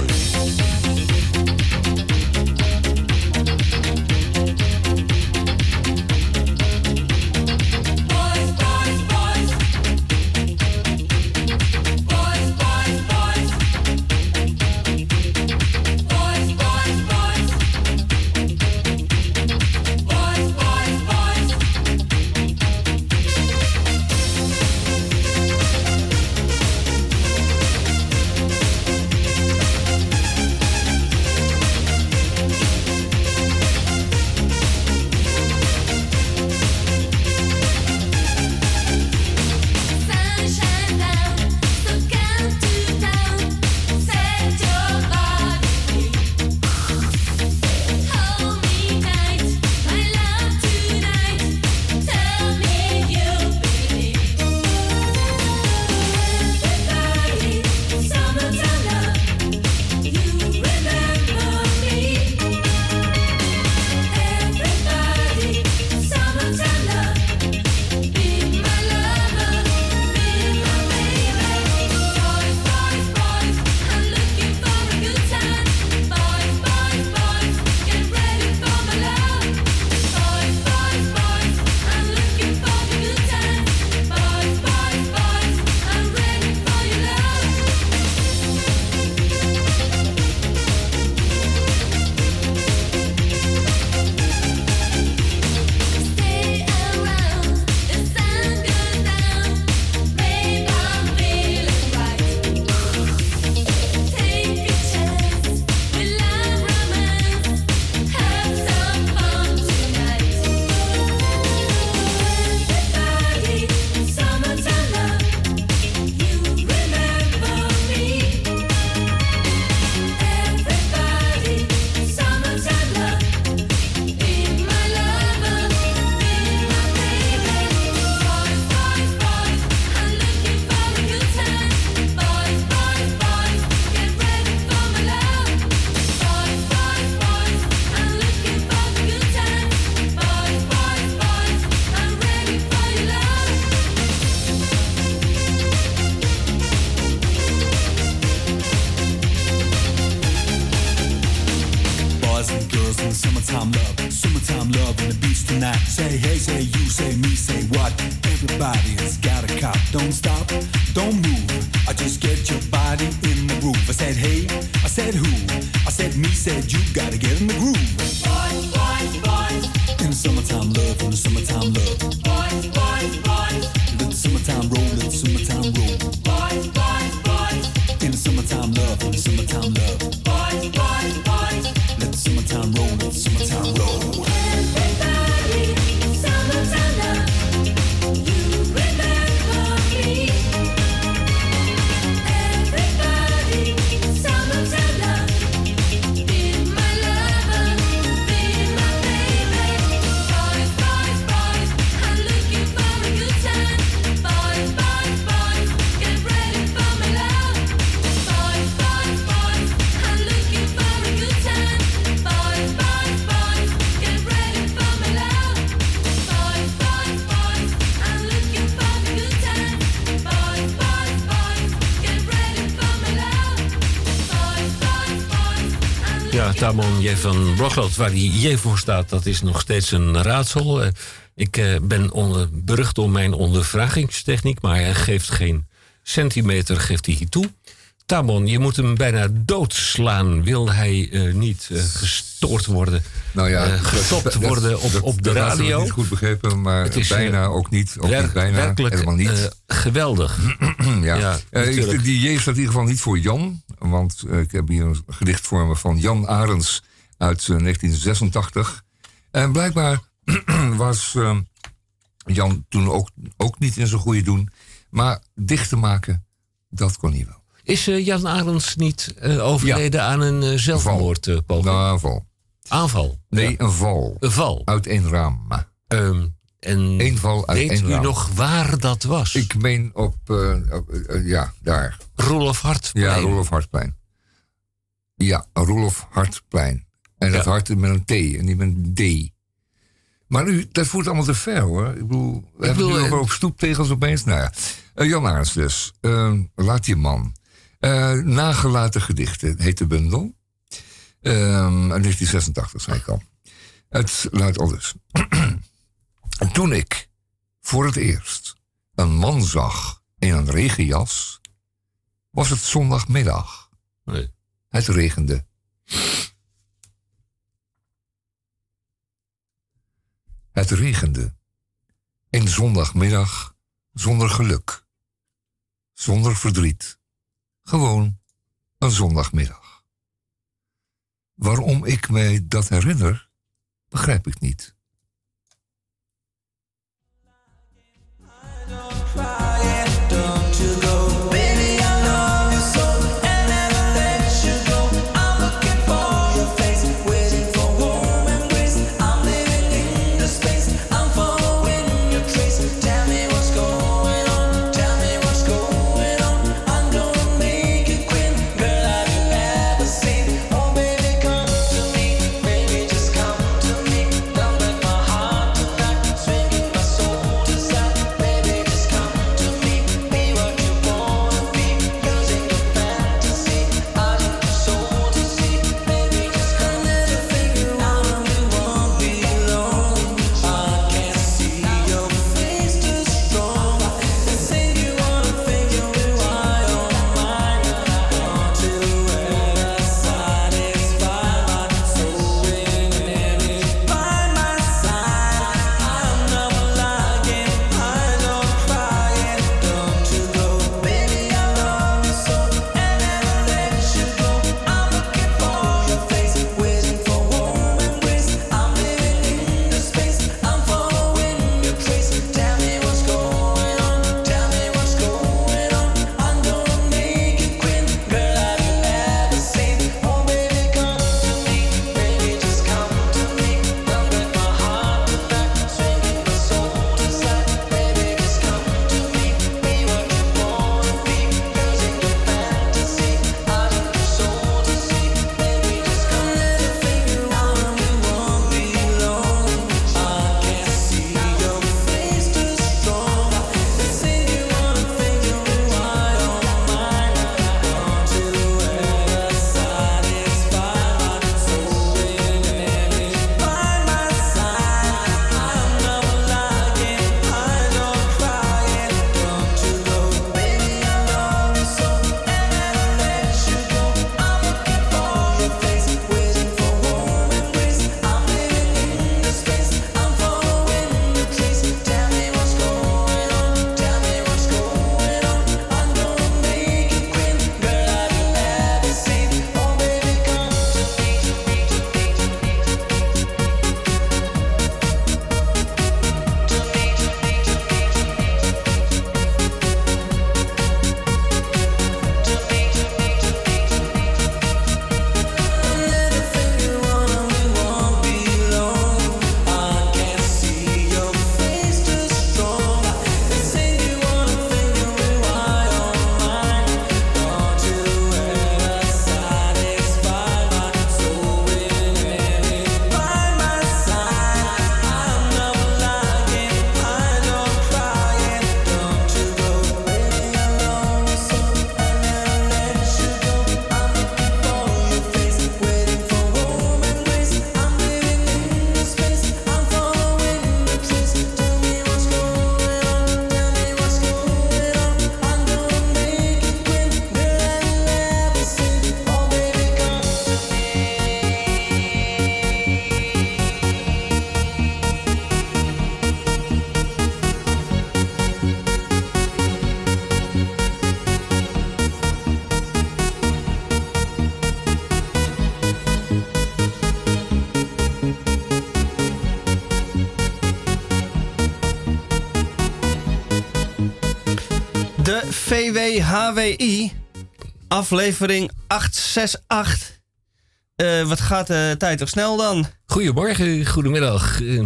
Tamon J. van Blokland. Waar die J voor staat, dat is nog steeds een raadsel. Eh, Ik eh, ben onder, berucht om mijn ondervragingstechniek, maar hij geeft geen centimeter geeft hij toe. Tamon, je moet hem bijna doodslaan. Wil hij eh, niet gestoord worden? Nou ja, dat- gestopt dat- worden op, dat- op de dat laatste heb ik radio? niet goed begrepen, maar Het is, bijna ook niet. Ook werk- niet bijna, werkelijk, helemaal niet. geweldig. ja. ja, ik- natuurlijk. die J staat in ieder geval niet voor Jan. Want eh, ik heb hier een gedicht voor me van Jan Arends uit eh, 1986. En blijkbaar was eh, Jan toen ook, ook niet in zijn goede doen. Maar dichten maken, dat kon hij wel. Is eh, Jan Arends niet eh, overleden aan een zelfmoordpoging? Nou, aanval. Aanval? Nee, een val. Een val? Uit één raam. En Eén val uit weet u nog waar dat was? Ik meen op, eh, op, eh, ja, daar. Roelof Hartplein. Ja, Roelof Hartplein. Ja, Roelof Hartplein. En dat hart met een T en niet met een D. Maar nu, dat voert allemaal te ver hoor. Ik bedoel, we hebben bedoel, het nu eh, over op stoeptegels opeens. Nou ja, Eh, Jan Aarts dus. Eh, laat je man. Eh, nagelaten gedichten heet de bundel. Ehm, uit 1986, zei ik al. Het luidt al dus. Toen ik voor het eerst een man zag in een regenjas, was het zondagmiddag. Nee. Het regende. Het regende. Een zondagmiddag zonder geluk. Zonder verdriet. Gewoon een zondagmiddag. Waarom ik mij dat herinner, begrijp ik niet. VWHWI, aflevering 868. Eh, wat gaat de tijd toch snel dan? Goedemorgen, goedemiddag. Eh,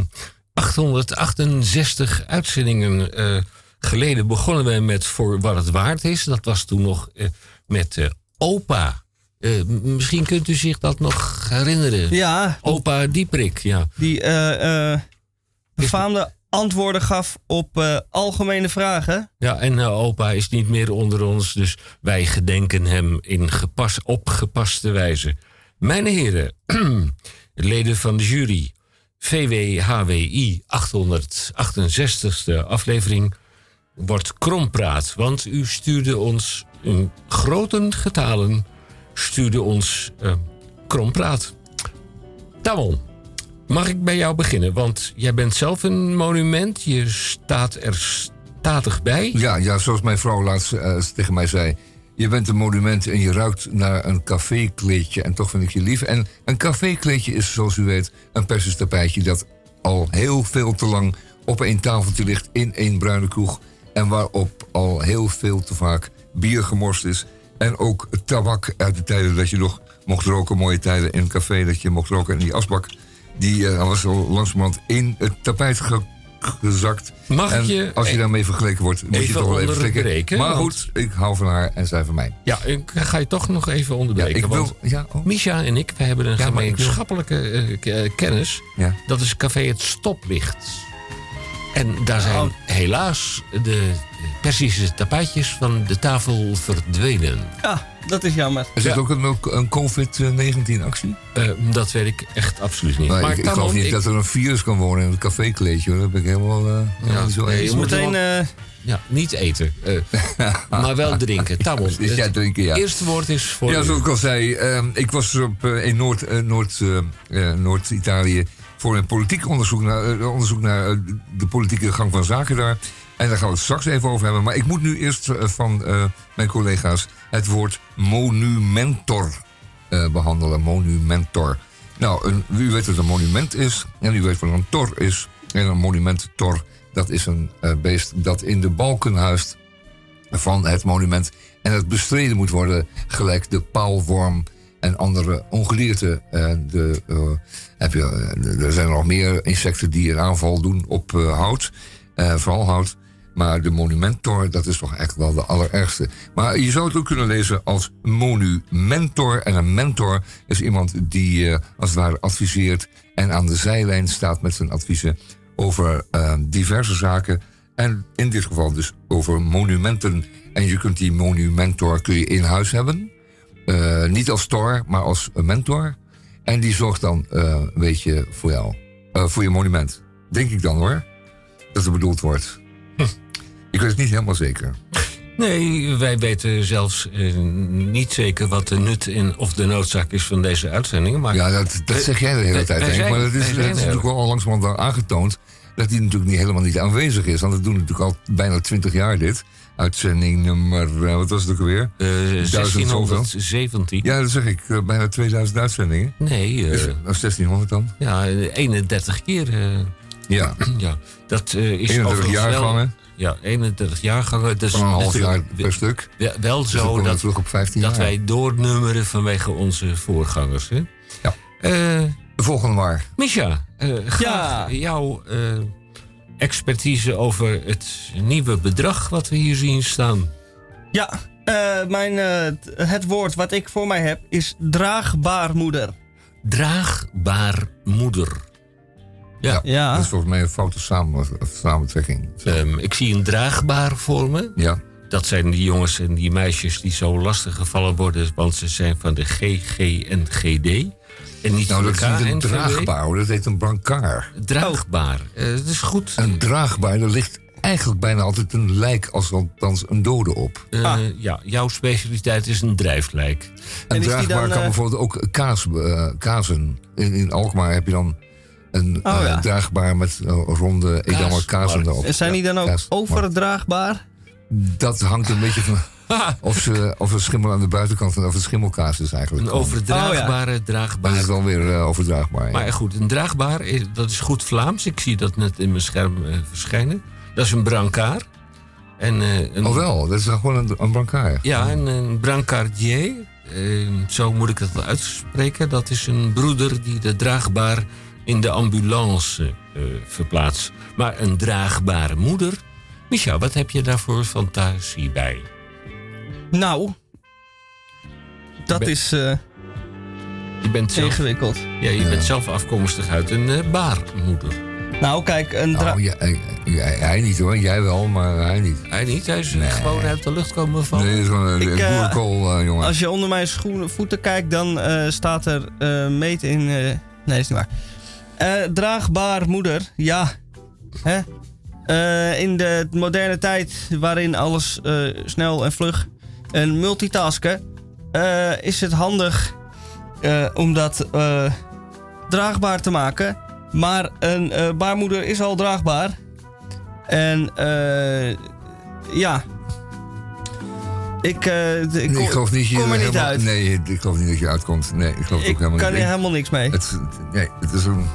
868 uitzendingen eh, geleden begonnen wij met Voor Wat Het Waard Is. Dat was toen nog eh, met eh, Opa. Eh, misschien kunt u zich dat nog herinneren. Ja. Opa Dieprik, ja. Die eh, eh, befaamde antwoorden gaf op eh, algemene vragen. Ja, en eh, opa is niet meer onder ons, dus wij gedenken hem in gepas, op gepaste wijze. Mijn heren, leden van de jury, VWHWI 868ste aflevering wordt krompraat, want u stuurde ons in grote getalen, stuurde ons eh, krompraat. Tamon, mag ik bij jou beginnen? Want jij bent zelf een monument, je staat er statig bij. Ja, ja zoals mijn vrouw laatst eh, tegen mij zei. Je bent een monument en je ruikt naar een cafékleedje en toch vind ik je lief. En een cafékleedje is, zoals u weet, een persisch tapijtje dat al heel veel te lang op één tafeltje ligt in één bruine kroeg. En waarop al heel veel te vaak bier gemorst is. En ook tabak uit de tijden dat je nog mocht roken, mooie tijden in een café, dat je mocht roken. En die asbak, die eh, was al langzamerhand in het tapijt ge- gezakt. Mag en je als je daarmee vergeleken wordt, moet je toch wel even slikken. Maar goed, ik hou van haar en zij van mij. Ja, ik ga je toch nog even onderbreken. Ja, ik wil- ja, oh. Misha en ik, wij hebben een Ja, gemeenschappelijke eh, eh, kennis. Dat is café Het Stoplicht. En daar zijn Oh. helaas de Persische tapijtjes van de tafel verdwenen. Ja, dat is jammer. Er zit Ja. ook een, een COVID-19 actie? Eh, dat weet ik echt absoluut niet. Maar maar ik, ik geloof niet ik- dat er een virus kan wonen in het cafékleedje. Hoor. Dat ben ik helemaal eh, helemaal niet zo nee, eens. je moet Meteen, wel- eh, ja, niet eten, eh, maar wel drinken. Tamon, Dus ja, het drinken, ja. eerste woord is voor Ja, u. zoals ik al zei, ehm, ik was op, eh, in Noord, eh, Noord, eh, Noord-Italië voor een politiek onderzoek naar, eh, onderzoek naar eh, de politieke gang van zaken daar. En daar gaan we het straks even over hebben. Maar ik moet nu eerst eh, van mijn collega's het woord monumentor eh, behandelen. Monumentor. Nou, u weet wat een monument is. En u weet wat een tor is. En een monumentor, dat is een beest dat in de balken huist van het monument. En het bestreden moet worden, gelijk de paalworm en andere ongedierte. En de, eh, eh, er zijn nog meer insecten die een aanval doen op eh, hout, eh, vooral hout. Maar de monumentor, dat is toch echt wel de allerergste. Maar je zou het ook kunnen lezen als monumentor. En een mentor is iemand die eh, als het ware adviseert en aan de zijlijn staat met zijn adviezen over eh, diverse zaken. En in dit geval dus over monumenten. En je kunt die monumentor kun je in huis hebben. Eh, niet als tor, maar als een mentor. En die zorgt dan, eh weet je, voor jou. Eh, voor je monument. Denk ik dan hoor. Dat er bedoeld wordt. Ik weet het niet helemaal zeker. Nee, wij weten zelfs niet zeker wat de nut en of de noodzaak is van deze uitzendingen. Maar Ja, dat, dat zeg jij de hele tijd. maar het is, het zijn is natuurlijk wel al langzamerhand aangetoond... dat die natuurlijk niet, helemaal niet aanwezig is. Want we doen natuurlijk al bijna twintig jaar dit. Uitzending nummer, eh, wat was het ook alweer? Eh, Duizend zoveel. 1617. Ja, dat zeg ik. eh, bijna 2000 uitzendingen. Nee, eh, Is het- nou, 1600 dan? ja, 31 keer. eh, Ja. ja, dat eh, is 31 overigens wel- jaargangen. Ja, 31 jaargangen. Dat is Van een half jaar natuurlijk per stuk. Wel, wel Dus zo dat, terug op 15 dat jaar. wij doornummeren vanwege onze voorgangers. Hè? Ja. Eh, De volgende maar. Misha, eh graag jouw eh, expertise over het nieuwe bedrag wat we hier zien staan. Ja, eh, mijn, eh, het woord wat ik voor mij heb is draagbaar moeder. Draagbaar moeder. Ja. Ja. Dat is volgens mij een foute samen, samentrekking. Ehm, ik zie een draagbaar voor me. Ja. Dat zijn die jongens en die meisjes die zo lastig gevallen worden, want ze zijn van de GG en GD. En niet Nou, dat is niet een draagbaar, hoor. dat heet een brancard. Draagbaar. Eh, dat is goed. Een draagbaar, daar ligt eigenlijk bijna altijd een lijk, als althans een dode op. Eh, Ja, jouw specialiteit is een drijflijk. Een draagbaar kan bijvoorbeeld ook kaas, eh, kazen. In, in Alkmaar heb je dan een Oh, eh, ja. draagbaar met eh, ronde Edammer kazen erop. En zijn die dan ook overdraagbaar? Dat hangt een beetje van of, ze, of schimmel aan de buitenkant of het schimmelkaas is eigenlijk. Een overdraagbare draagbaar. Dat is dan weer eh, overdraagbaar. ja. Maar goed, een draagbaar, is- dat is goed Vlaams. Ik zie dat net in mijn scherm eh, verschijnen. Dat is een brancard. En, eh, een, Oh wel, dat is gewoon een, een brancard. Ja, en een brancardier, eh, zo moet ik het wel uitspreken. Dat is een broeder die de draagbaar in de ambulance eh, verplaatst. Maar een draagbare moeder. Micha, wat heb je daar voor fantasie bij? Nou, dat ben- is eh, Je bent zelf, ingewikkeld. ja, je bent zelf afkomstig uit een eh, baarmoeder. Nou, kijk, een dra- Nou, ja, hij, niet hoor, jij wel, maar hij niet. Hij niet, hij is gewoon uit de lucht komen vallen. Nee, zo'n een Ik, boerenkool, jongen. als je onder mijn schoenen, voeten kijkt, dan eh, staat er eh meet in. eh, nee, dat is niet waar. Eh, draagbaar moeder, ja. Hè? Eh, in de moderne tijd, waarin alles eh, snel en vlug en multitasken, eh, is het handig eh, om dat eh, draagbaar te maken. Maar een baarmoeder is al draagbaar. En ja. Ik, ik Nee, ik geloof niet, je kom er niet helemaal- uit. Nee, ik geloof niet dat je uitkomt. Nee, ik geloof ik ook helemaal kan niet. er helemaal niks mee. Het, nee, het is een...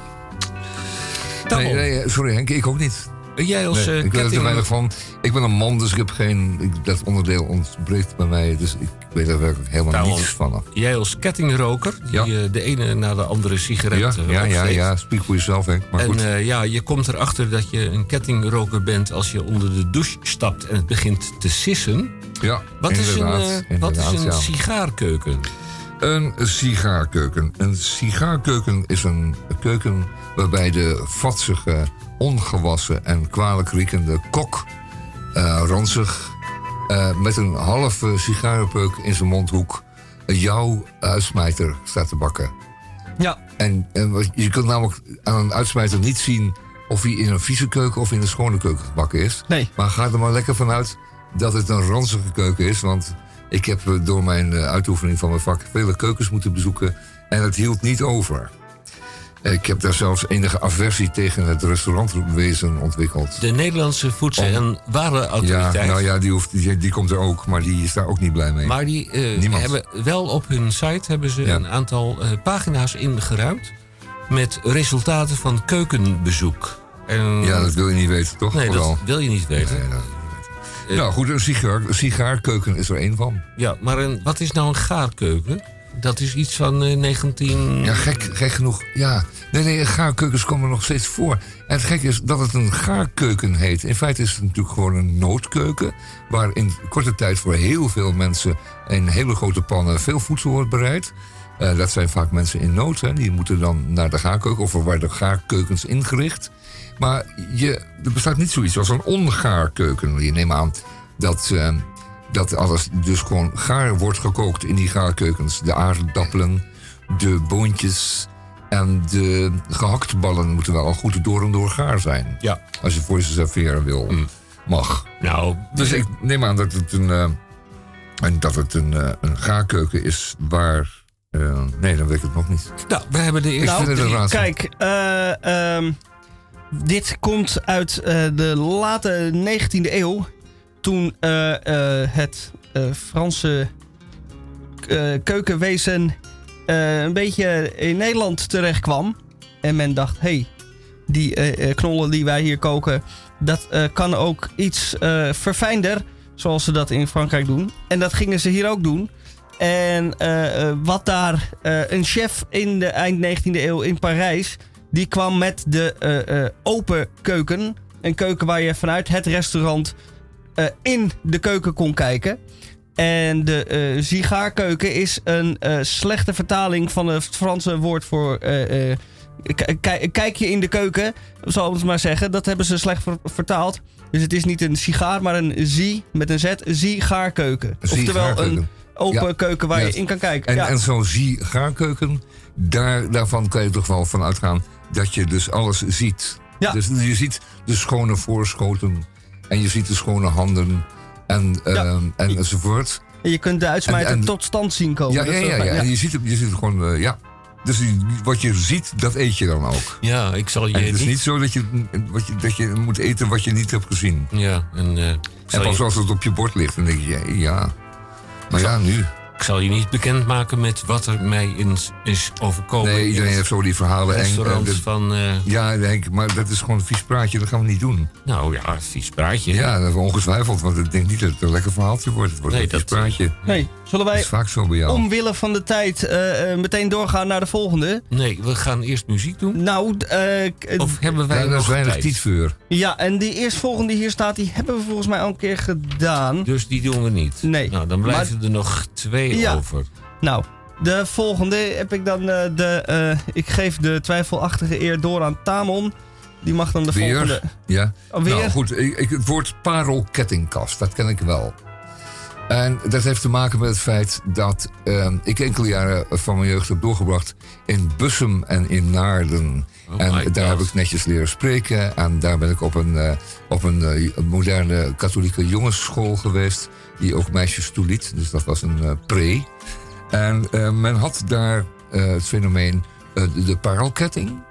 Nee, nee, sorry Henk, ik ook niet. Jij als Nee, eh, ik weet er te weinig van. Ik ben een man, dus ik heb geen... Ik, dat onderdeel ontbreekt bij mij, dus ik weet er werkelijk helemaal Nou, niets van. Jij als kettingroker, die eh, de ene na de andere sigaret Ja, eh, ja, ja, ja, spreek voor jezelf Henk. Maar en goed. eh, ja, je komt erachter dat je een kettingroker bent als je onder de douche stapt en het begint te sissen. ja, Wat is een, eh, wat is een ja. sigaarkeuken? Een sigaarkeuken. Een sigaarkeuken is een keuken waarbij de vatsige, ongewassen en kwalijk riekende kok eh, ranzig eh, met een halve sigarenpeuk in zijn mondhoek jouw uitsmijter staat te bakken. Ja. En, je kunt namelijk aan een uitsmijter niet zien of hij in een vieze keuken of in een schone keuken gebakken is. Nee. Maar ga er maar lekker vanuit dat het een ranzige keuken is. Want ik heb eh, door mijn uitoefening van mijn vak vele keukens moeten bezoeken. En het hield niet over. Ik heb daar zelfs enige aversie tegen het restaurantwezen ontwikkeld. De Nederlandse Voedsel- en Warenautoriteit. Ja, nou ja, die, hoeft, die, die komt er ook, maar die is daar ook niet blij mee. Maar die eh, hebben wel op hun site hebben ze een aantal eh, pagina's ingeruimd met resultaten van keukenbezoek. En, ja, dat wil je niet weten, toch? Nee, dat wil je niet weten. Eh, nou goed, een, sigaar, sigaarkeuken is er één van. Ja, maar een, wat is nou een gaarkeuken? Dat is iets van eh, 19... Ja, gek, gek genoeg. Ja, nee, nee, gaarkeukens komen nog steeds voor. En het gekke is dat het een gaarkeuken heet. In feite is het natuurlijk gewoon een noodkeuken. Waar in korte tijd voor heel veel mensen in hele grote pannen veel voedsel wordt bereid. Eh, dat zijn vaak mensen in nood. Hè. Die moeten dan naar de gaarkeuken of er worden gaarkeukens ingericht. Maar je, er bestaat niet zoiets als een ongaarkeuken. Je neemt aan dat, eh, dat alles dus gewoon gaar wordt gekookt in die gaarkeukens. De aardappelen, de boontjes en de gehaktballen moeten wel al goed door en door gaar zijn. Ja. Als je voor ze serveren wil, mag. Nou, Dus ik neem aan dat het een, eh, en dat het een, eh, een gaarkeuken is waar... eh, nee, dan weet ik het nog niet. Nou, we hebben de eerste raadsel. Kijk, eh, ehm, dit komt uit eh, de late 19e eeuw. Toen eh, eh, het eh, Franse keukenwezen een beetje in Nederland terecht kwam. En men dacht, hey, die knollen die wij hier koken, dat kan ook iets eh, verfijnder. Zoals ze dat in Frankrijk doen. En dat gingen ze hier ook doen. En wat daar een chef in de eind 19e eeuw in Parijs. Die kwam met de open keuken. Een keuken waar je vanuit het restaurant eh, in de keuken kon kijken. En de eh sigaarkeuken is een eh, slechte vertaling van het Franse woord voor. kijk je in de keuken, zal ik het maar zeggen. Dat hebben ze slecht ver- vertaald. Dus het is niet een sigaar, maar een zie met een z. Ziegaarkeuken. Oftewel Sigaarkeuken. een open Ja, keuken waar je in kan kijken. En, ja. en zo'n zie-gaarkeuken, daar, daarvan kan je toch wel van uitgaan dat je dus alles ziet. Ja. Dus je ziet de schone voorschoten en je ziet de schone handen en, ehm, en enzovoort. En je kunt de uitsmijter tot stand zien komen. Ja, Dat ja, ja, ja. En je ziet, het- je ziet het gewoon, eh, ja. Dus wat je ziet, dat eet je dan ook. Ja, ik zal je En het is niet... niet zo dat je, wat je, dat je moet eten wat je niet hebt gezien. Ja, en... eh, En pas je- als het op je bord ligt, dan denk je, ja. Maar ja, nu. Ik zal je niet bekendmaken met wat er mij is overkomen. Nee, iedereen heeft zo die verhalen. En, Restaurant eh, dat- van... eh, ja, Henk, maar dat is gewoon een vies praatje. Dat gaan we niet doen. nou ja, vies praatje. Ja, dat is ongetwijfeld. Want ik denk niet dat het een lekker verhaaltje wordt. Het wordt Nee, een vies dat- praatje. Nee, zullen Dat wij is vaak zo bij jou. omwille van de tijd eh, eh, meteen doorgaan naar de volgende? Nee, we gaan eerst muziek doen. Nou, eh, Of hebben wij Ja, nog weinig voor. ja, en die eerstvolgende die hier staat, die hebben we volgens mij al een keer gedaan. Dus die doen we niet. Nee. Nou, dan blijven er nog twee Ja. over. Nou, de volgende heb ik dan eh, de. eh, ik geef de twijfelachtige eer door aan Tamon. Die mag dan de Weer? volgende. Ja. Alweer? Nou goed, ik, ik- het woord parelkettingkast, dat ken ik wel. En dat heeft te maken met het feit dat eh, ik enkele jaren van mijn jeugd heb doorgebracht in Bussum en in Naarden. Oh en daar God. heb ik netjes leren spreken. En daar ben ik op een, eh, op een moderne katholieke jongensschool geweest. Die ook meisjes toeliet. Dus dat was een eh, pre. En eh, men had daar eh, het fenomeen de, parelketting.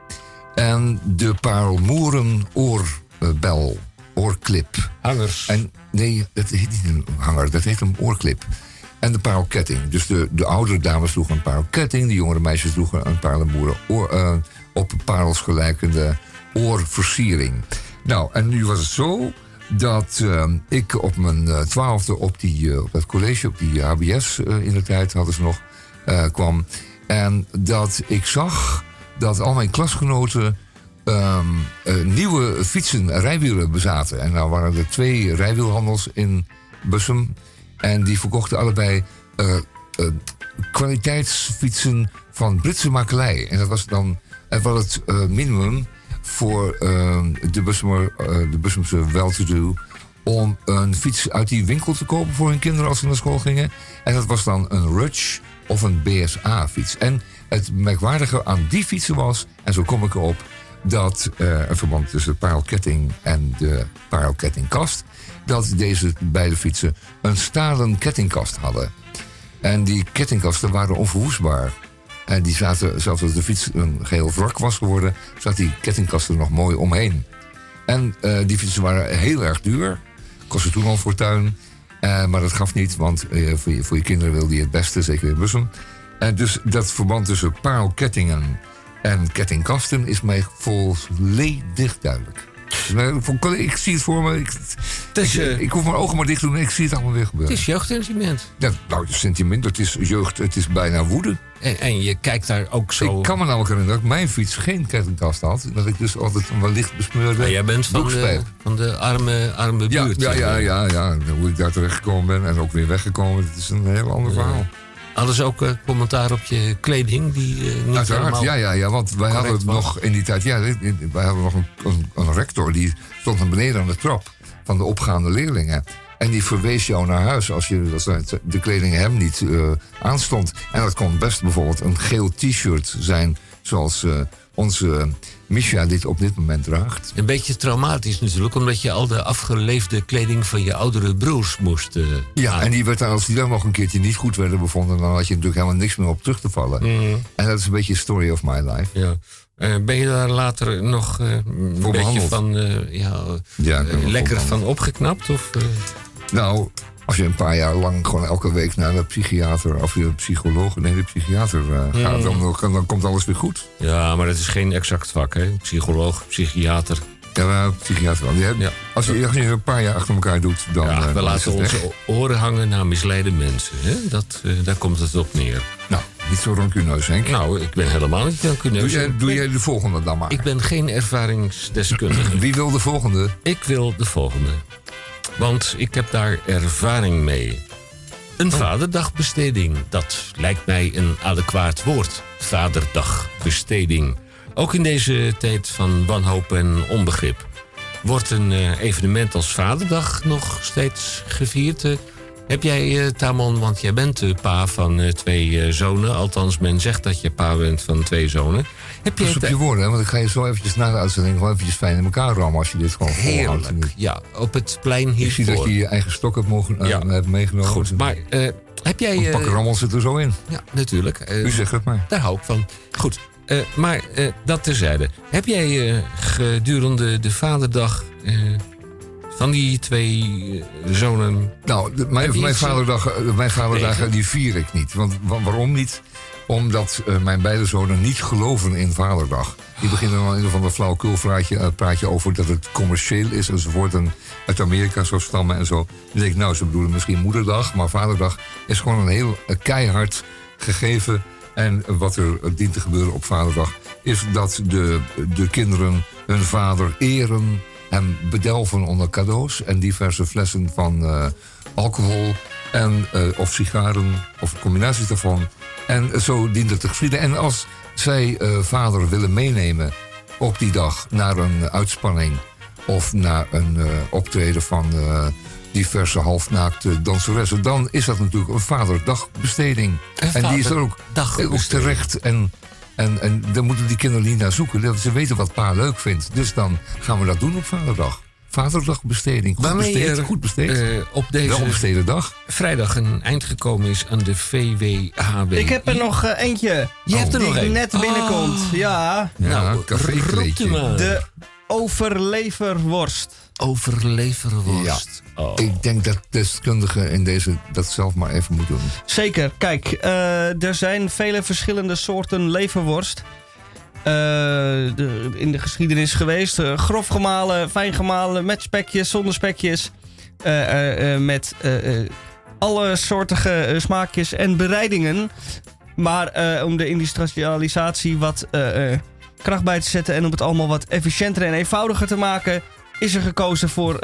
En de parelmoeren oorbel, oorklip. Hangers. En nee, dat heet niet een hanger, dat heet een oorklip. En de parelketting. Dus de, de oudere dames droegen een parelketting, de jongere meisjes droegen een parelmoeren oor, op parels gelijkende oorversiering. Nou, en nu was het zo dat eh, ik op mijn eh, twaalfde op, die, eh, op college, op die HBS in de tijd hadden ze nog, kwam. En dat ik zag dat al mijn klasgenoten ehm, eh, nieuwe fietsen en rijwielen bezaten. En nou waren er twee rijwielhandels in Bussum. En die verkochten allebei kwaliteitsfietsen van Britse makelij. En dat was dan eh, wel het minimum voor eh, de, Bussumer, eh, de Bussumse wel-to-do... om een fiets uit die winkel te kopen voor hun kinderen als ze naar school gingen. En dat was dan een Rudge of een BSA-fiets. En het merkwaardige aan die fietsen was, en zo kom ik erop... dat eh, een verband tussen de parelketting en de parelkettingkast... dat deze beide fietsen een stalen kettingkast hadden. En die kettingkasten waren onverwoestbaar. En die zaten, zelfs als de fiets een geheel wrak was geworden... zat die kettingkast er nog mooi omheen. En eh, die fietsen waren heel erg duur. Kostte toen al fortuin. Eh, maar dat gaf niet, want eh, voor, je, voor je kinderen wilde je het beste, zeker in Bussum. En dus dat verband tussen parelkettingen en kettingkasten is mij volledig duidelijk. Ik zie het voor me. Ik, is, ik, eh, ik hoef mijn ogen maar dicht te doen en ik zie het allemaal weer Het gebeuren. is jeugdsentiment. Ja, nou, het is sentiment, het is jeugd, het is bijna woede. En, en je kijkt daar ook zo... Ik kan me namelijk herinneren dat mijn fiets geen kettingkast had. Dat ik dus altijd een wellicht besmeurde Ja, jij bent van de, van de arme, arme Ja, buurt. ja, ja, maar. ja, ja. Hoe ik daar terecht gekomen ben en ook weer weggekomen, dat is een heel ander Ja. verhaal. Hadden ze ook eh, commentaar op je kleding? Die niet Uiteraard, ja, ja, ja, want wij hadden was. nog in die tijd, ja, wij hadden nog een, een, een rector die stond naar beneden aan de trap van de opgaande leerlingen. En die verwees jou naar huis als je als de kleding hem niet eh, aanstond. En dat kon best bijvoorbeeld een geel t-shirt zijn, zoals eh, onze Misha dit op dit moment draagt. Een beetje traumatisch natuurlijk, omdat je al de afgeleefde kleding van je oudere broers moest. eh, Ja, aan- en die werd dan, als die dan nog een keertje niet goed werden bevonden, dan had je natuurlijk helemaal niks meer op terug te vallen. Mhm. En dat is een beetje story of my life. Ja. Eh, ben je daar later nog eh, een beetje van, ja, lekker van opgeknapt? Of? Nou, als je een paar jaar lang gewoon elke week naar de psychiater of de psycholoog, nee, de psychiater eh, gaat, dan, dan, dan komt alles weer goed. Ja, maar dat is geen exact vak, hè? Psycholoog, psychiater. Ja, maar psychiater wel. Ja. als, je, als je een paar jaar achter elkaar doet, dan. Ja, eh, we dan laten onze oren hangen naar misleide mensen. Hè? Dat, eh, daar komt het op neer. Nou, niet zo rancuneus, Henk. Nou, ik ben helemaal niet doe, rancuneus. jij, Ik doe jij de volgende dan maar. Ik ben geen ervaringsdeskundige. Wie wil de volgende? Ik wil de volgende. Want ik heb daar ervaring mee. Een vaderdagbesteding, dat lijkt mij een adequaat woord. Vaderdagbesteding. Ook in deze tijd van wanhoop en onbegrip. Wordt een eh, evenement als Vaderdag nog steeds gevierd? Eh, heb jij, eh, Tamon, want jij bent de pa van twee zonen. Althans, men zegt dat je pa bent van twee zonen. Heb Pas op je woorden, hè, want ik ga je zo eventjes na de uitzending gewoon eventjes fijn in elkaar rammen als je dit gewoon volhoudt. heerlijk? Ja, op het plein Ik zie dat je je eigen stok hebt, mogen, eh, Ja. hebt meegenomen. Goed, maar eh, heb jij... Een pak eh, rammel zit er zo in. ja, natuurlijk. Eh, U zegt het maar. Daar hou ik van. Goed, eh, maar eh, dat terzijde. Heb jij eh, gedurende de vaderdag eh, van die twee eh, zonen? Nou, mijn, je mijn eh, vaderdag, eh, mijn vaderdagen die vier ik niet. Want wa- waarom niet? Omdat eh, mijn beide zonen niet geloven in vaderdag. Die beginnen dan een of ander flauwekul praatje, eh, praatje over dat het commercieel is enzovoort. En uit Amerika zou stammen en zo. Dan denk ik, nou, ze bedoelen misschien moederdag. Maar vaderdag is gewoon een heel eh, keihard gegeven. En wat er dient te gebeuren op vaderdag... is dat de, de kinderen hun vader eren... en bedelven onder cadeaus en diverse flessen van alcohol... En, of sigaren, of combinaties daarvan. En zo dient het te geschieden. En als zij eh, vader willen meenemen op die dag naar een uitspanning... of naar een eh, optreden van eh, diverse halfnaakte danseressen... dan is dat natuurlijk een vaderdagbesteding. Een en die is er ook, terecht. En, en, en daar moeten die kinderen niet naar zoeken. Dat ze weten wat pa leuk vindt. Dus dan gaan we dat doen op vaderdag. Vaderdagbesteding. Goed Waarmee besteed. er, goed besteed. eh, op deze dag. vrijdag een eind gekomen is aan de VWHW. Ik heb er nog eh, eentje. Je hebt er die nog één? net binnenkomt. Oh. Ja. Ja, Nou. De overleverworst. Overleverworst. Oh. Ik denk dat deskundigen in deze dat zelf maar even moeten doen. Zeker. Kijk, eh, er zijn vele verschillende soorten leverworst. Eh, in de geschiedenis geweest. Eh, grof gemalen, fijn gemalen, met spekjes, zonder spekjes. eh, met alle soortige smaakjes en bereidingen. Maar om de industrialisatie wat kracht bij te zetten en om het allemaal wat efficiënter en eenvoudiger te maken, is er gekozen voor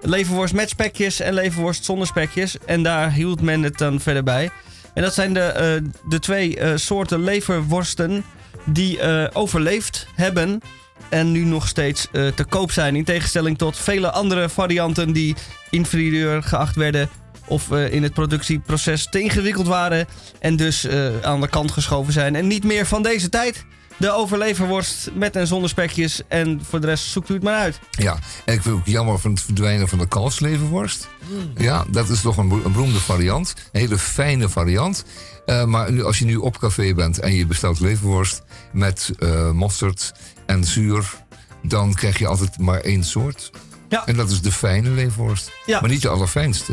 leverworst met spekjes en leverworst zonder spekjes. En daar hield men het dan verder bij. En dat zijn de, de twee soorten leverworsten die eh, overleefd hebben. En nu nog steeds eh, te koop zijn. In tegenstelling tot vele andere varianten die inferieur geacht werden. Of eh, in het productieproces te ingewikkeld waren. En dus aan de kant geschoven zijn. En niet meer van deze tijd. De overleverworst met en zonder spekjes. En voor de rest zoekt u het maar uit. Ja, en ik vind ook jammer van het verdwijnen van de kalfsleverworst. Ja, dat is toch een, be- een beroemde variant. Een hele fijne variant. Eh, maar nu, als je nu op café bent en je bestelt leverworst met eh mosterd en zuur, dan krijg je altijd maar één soort. Ja. En dat is de fijne leverworst. Ja. Maar niet de allerfijnste.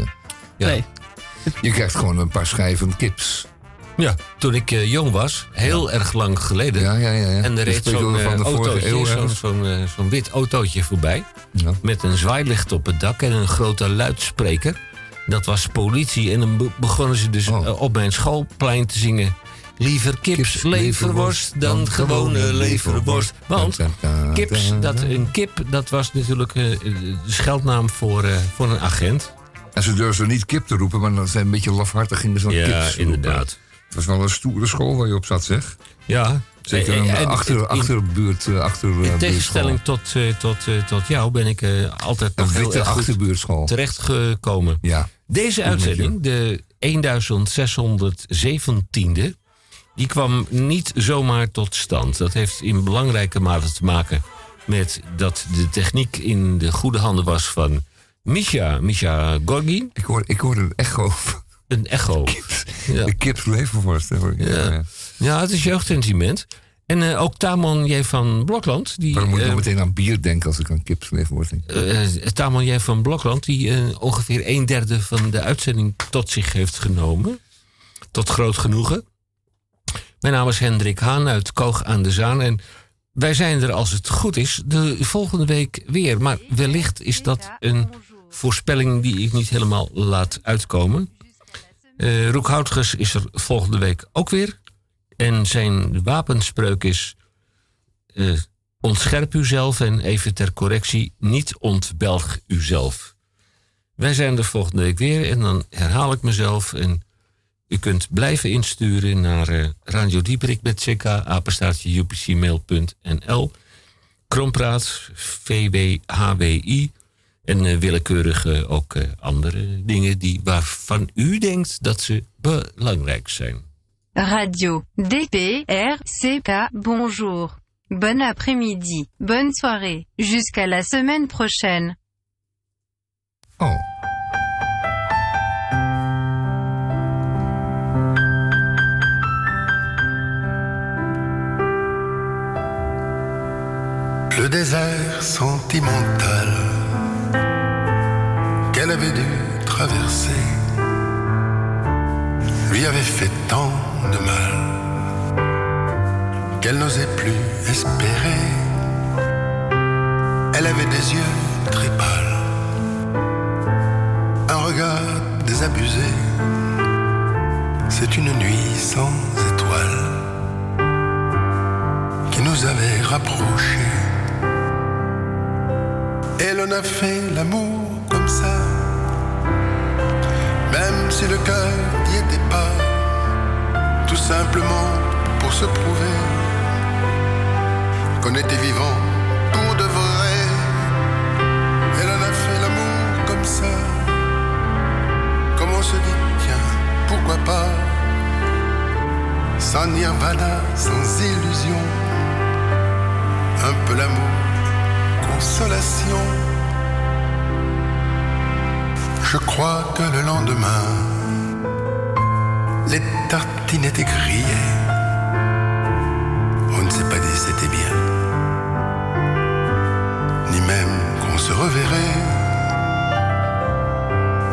Ja. Nee. Je krijgt gewoon een paar schijven kips. Ja, toen ik eh, jong was, heel erg lang geleden. Ja, ja, ja. ja. En er Dan reed zo'n autootje, eeuw zo'n eh, zo'n wit autootje voorbij. Met een zwaailicht op het dak en een grote luidspreker. Dat was politie. En dan be- begonnen ze dus Oh. op mijn schoolplein te zingen. Liever kips, Kips, leverworst dan gewone leverworst. Want kips, dat, een kip, dat was natuurlijk eh, de scheldnaam voor, voor een agent. En ze durfden niet kip te roepen, maar dan zijn een beetje lafhartig gingen ze dan Ja, kips roepen. inderdaad. Was wel een stoere school waar je op zat, zeg. Ja. Zeker Eh, een en- achter, in- achterbuurt, eh, achter, eh, In tegenstelling tot, eh, tot, eh, tot jou ben ik eh, altijd Een nog heel witte achterbuurtschool. terechtgekomen. Ja. Deze uitzending, de 1617e, die kwam niet zomaar tot stand. Dat heeft in belangrijke mate te maken met dat de techniek in de goede handen was van Misha, Misha Gorgin. Ik hoor, ik hoor een echo. Een echo. Ja. De kips hoor ik. Ja. ja. ja, het is jeugdsentiment. En eh, ook Tamon J. van Blokland. Die, Waarom moet ik eh, dan meteen aan bier denken als ik aan kips leverworst denk? eh Tamon J. van Blokland, die eh, ongeveer een derde van de uitzending tot zich heeft genomen. Tot groot genoegen. Mijn naam is Hendrik Haan uit Koog aan de Zaan. En wij zijn er als het goed is de volgende week weer. Maar wellicht is dat een voorspelling die ik niet helemaal laat uitkomen. Eh Roek Houtges is er volgende week ook weer. En zijn wapenspreuk is... eh, ontscherp uzelf en even ter correctie, niet ontbelg uzelf. Wij zijn er volgende week weer en dan herhaal ik mezelf. En u kunt blijven insturen naar eh, Radio Dieperik met ck. Krompraat, VWHWI en willekeurig ook eh, andere dingen die, waarvan u denkt dat ze belangrijk zijn. Radio DPRCK, bonjour. Bon après-midi, bonne soirée, jusqu'à la semaine prochaine. Oh. Le désert sentimental qu'elle avait dû traverser lui avait fait tant de mal qu'elle n'osait plus espérer. Elle avait des yeux très pâles, un regard désabusé. C'est une nuit sans étoiles qui nous avait rapprochés. Et l'on a fait l'amour comme ça, même si le cœur n'y était pas, tout simplement pour se prouver qu'on était vivant pour de vrai. Et l'on a fait l'amour comme ça, comme on se dit, tiens, pourquoi pas, sans nirvana, sans illusion, un peu l'amour, consolation. Je crois que le lendemain, les tartines étaient grillées. On ne s'est pas dit c'était bien, ni même qu'on se reverrait.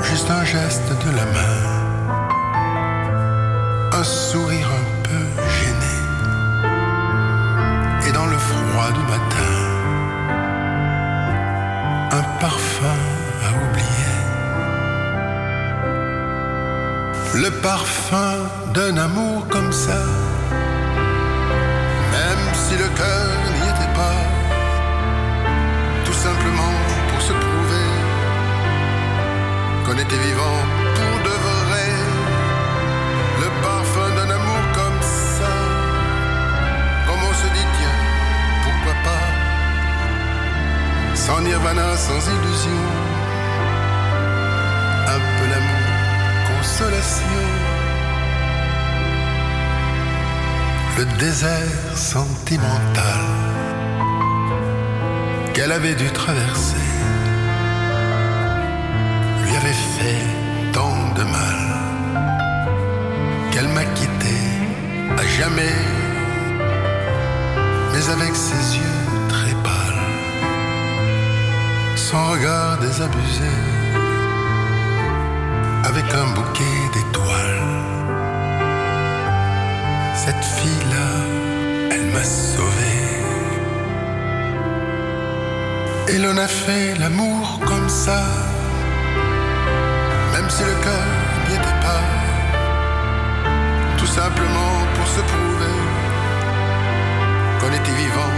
Juste un geste de la main, un sourire parfum d'un amour comme ça, Le désert sentimental qu'elle avait dû traverser lui avait fait tant de mal qu'elle m'a quitté à jamais, mais avec ses yeux très pâles, son regard désabusé, avec un bouquet d'étoiles. Cette fille-là, elle m'a sauvé. Et l'on a fait l'amour comme ça, même si le cœur n'y était pas, tout simplement pour se prouver qu'on était vivant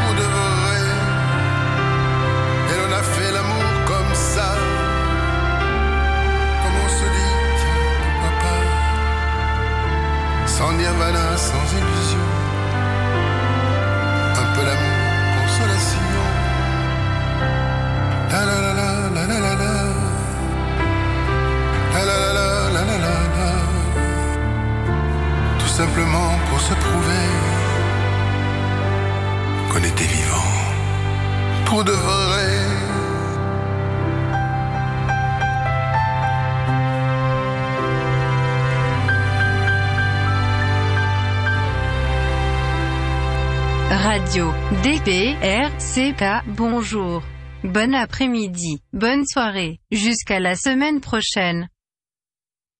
pour de sans illusion, un peu l'amour, consolation. La la la la la la la la. La la la la la la la la. Tout simplement pour se prouver DPRCK bonjour. Bon après-midi, bonne soirée, jusqu'à la semaine prochaine.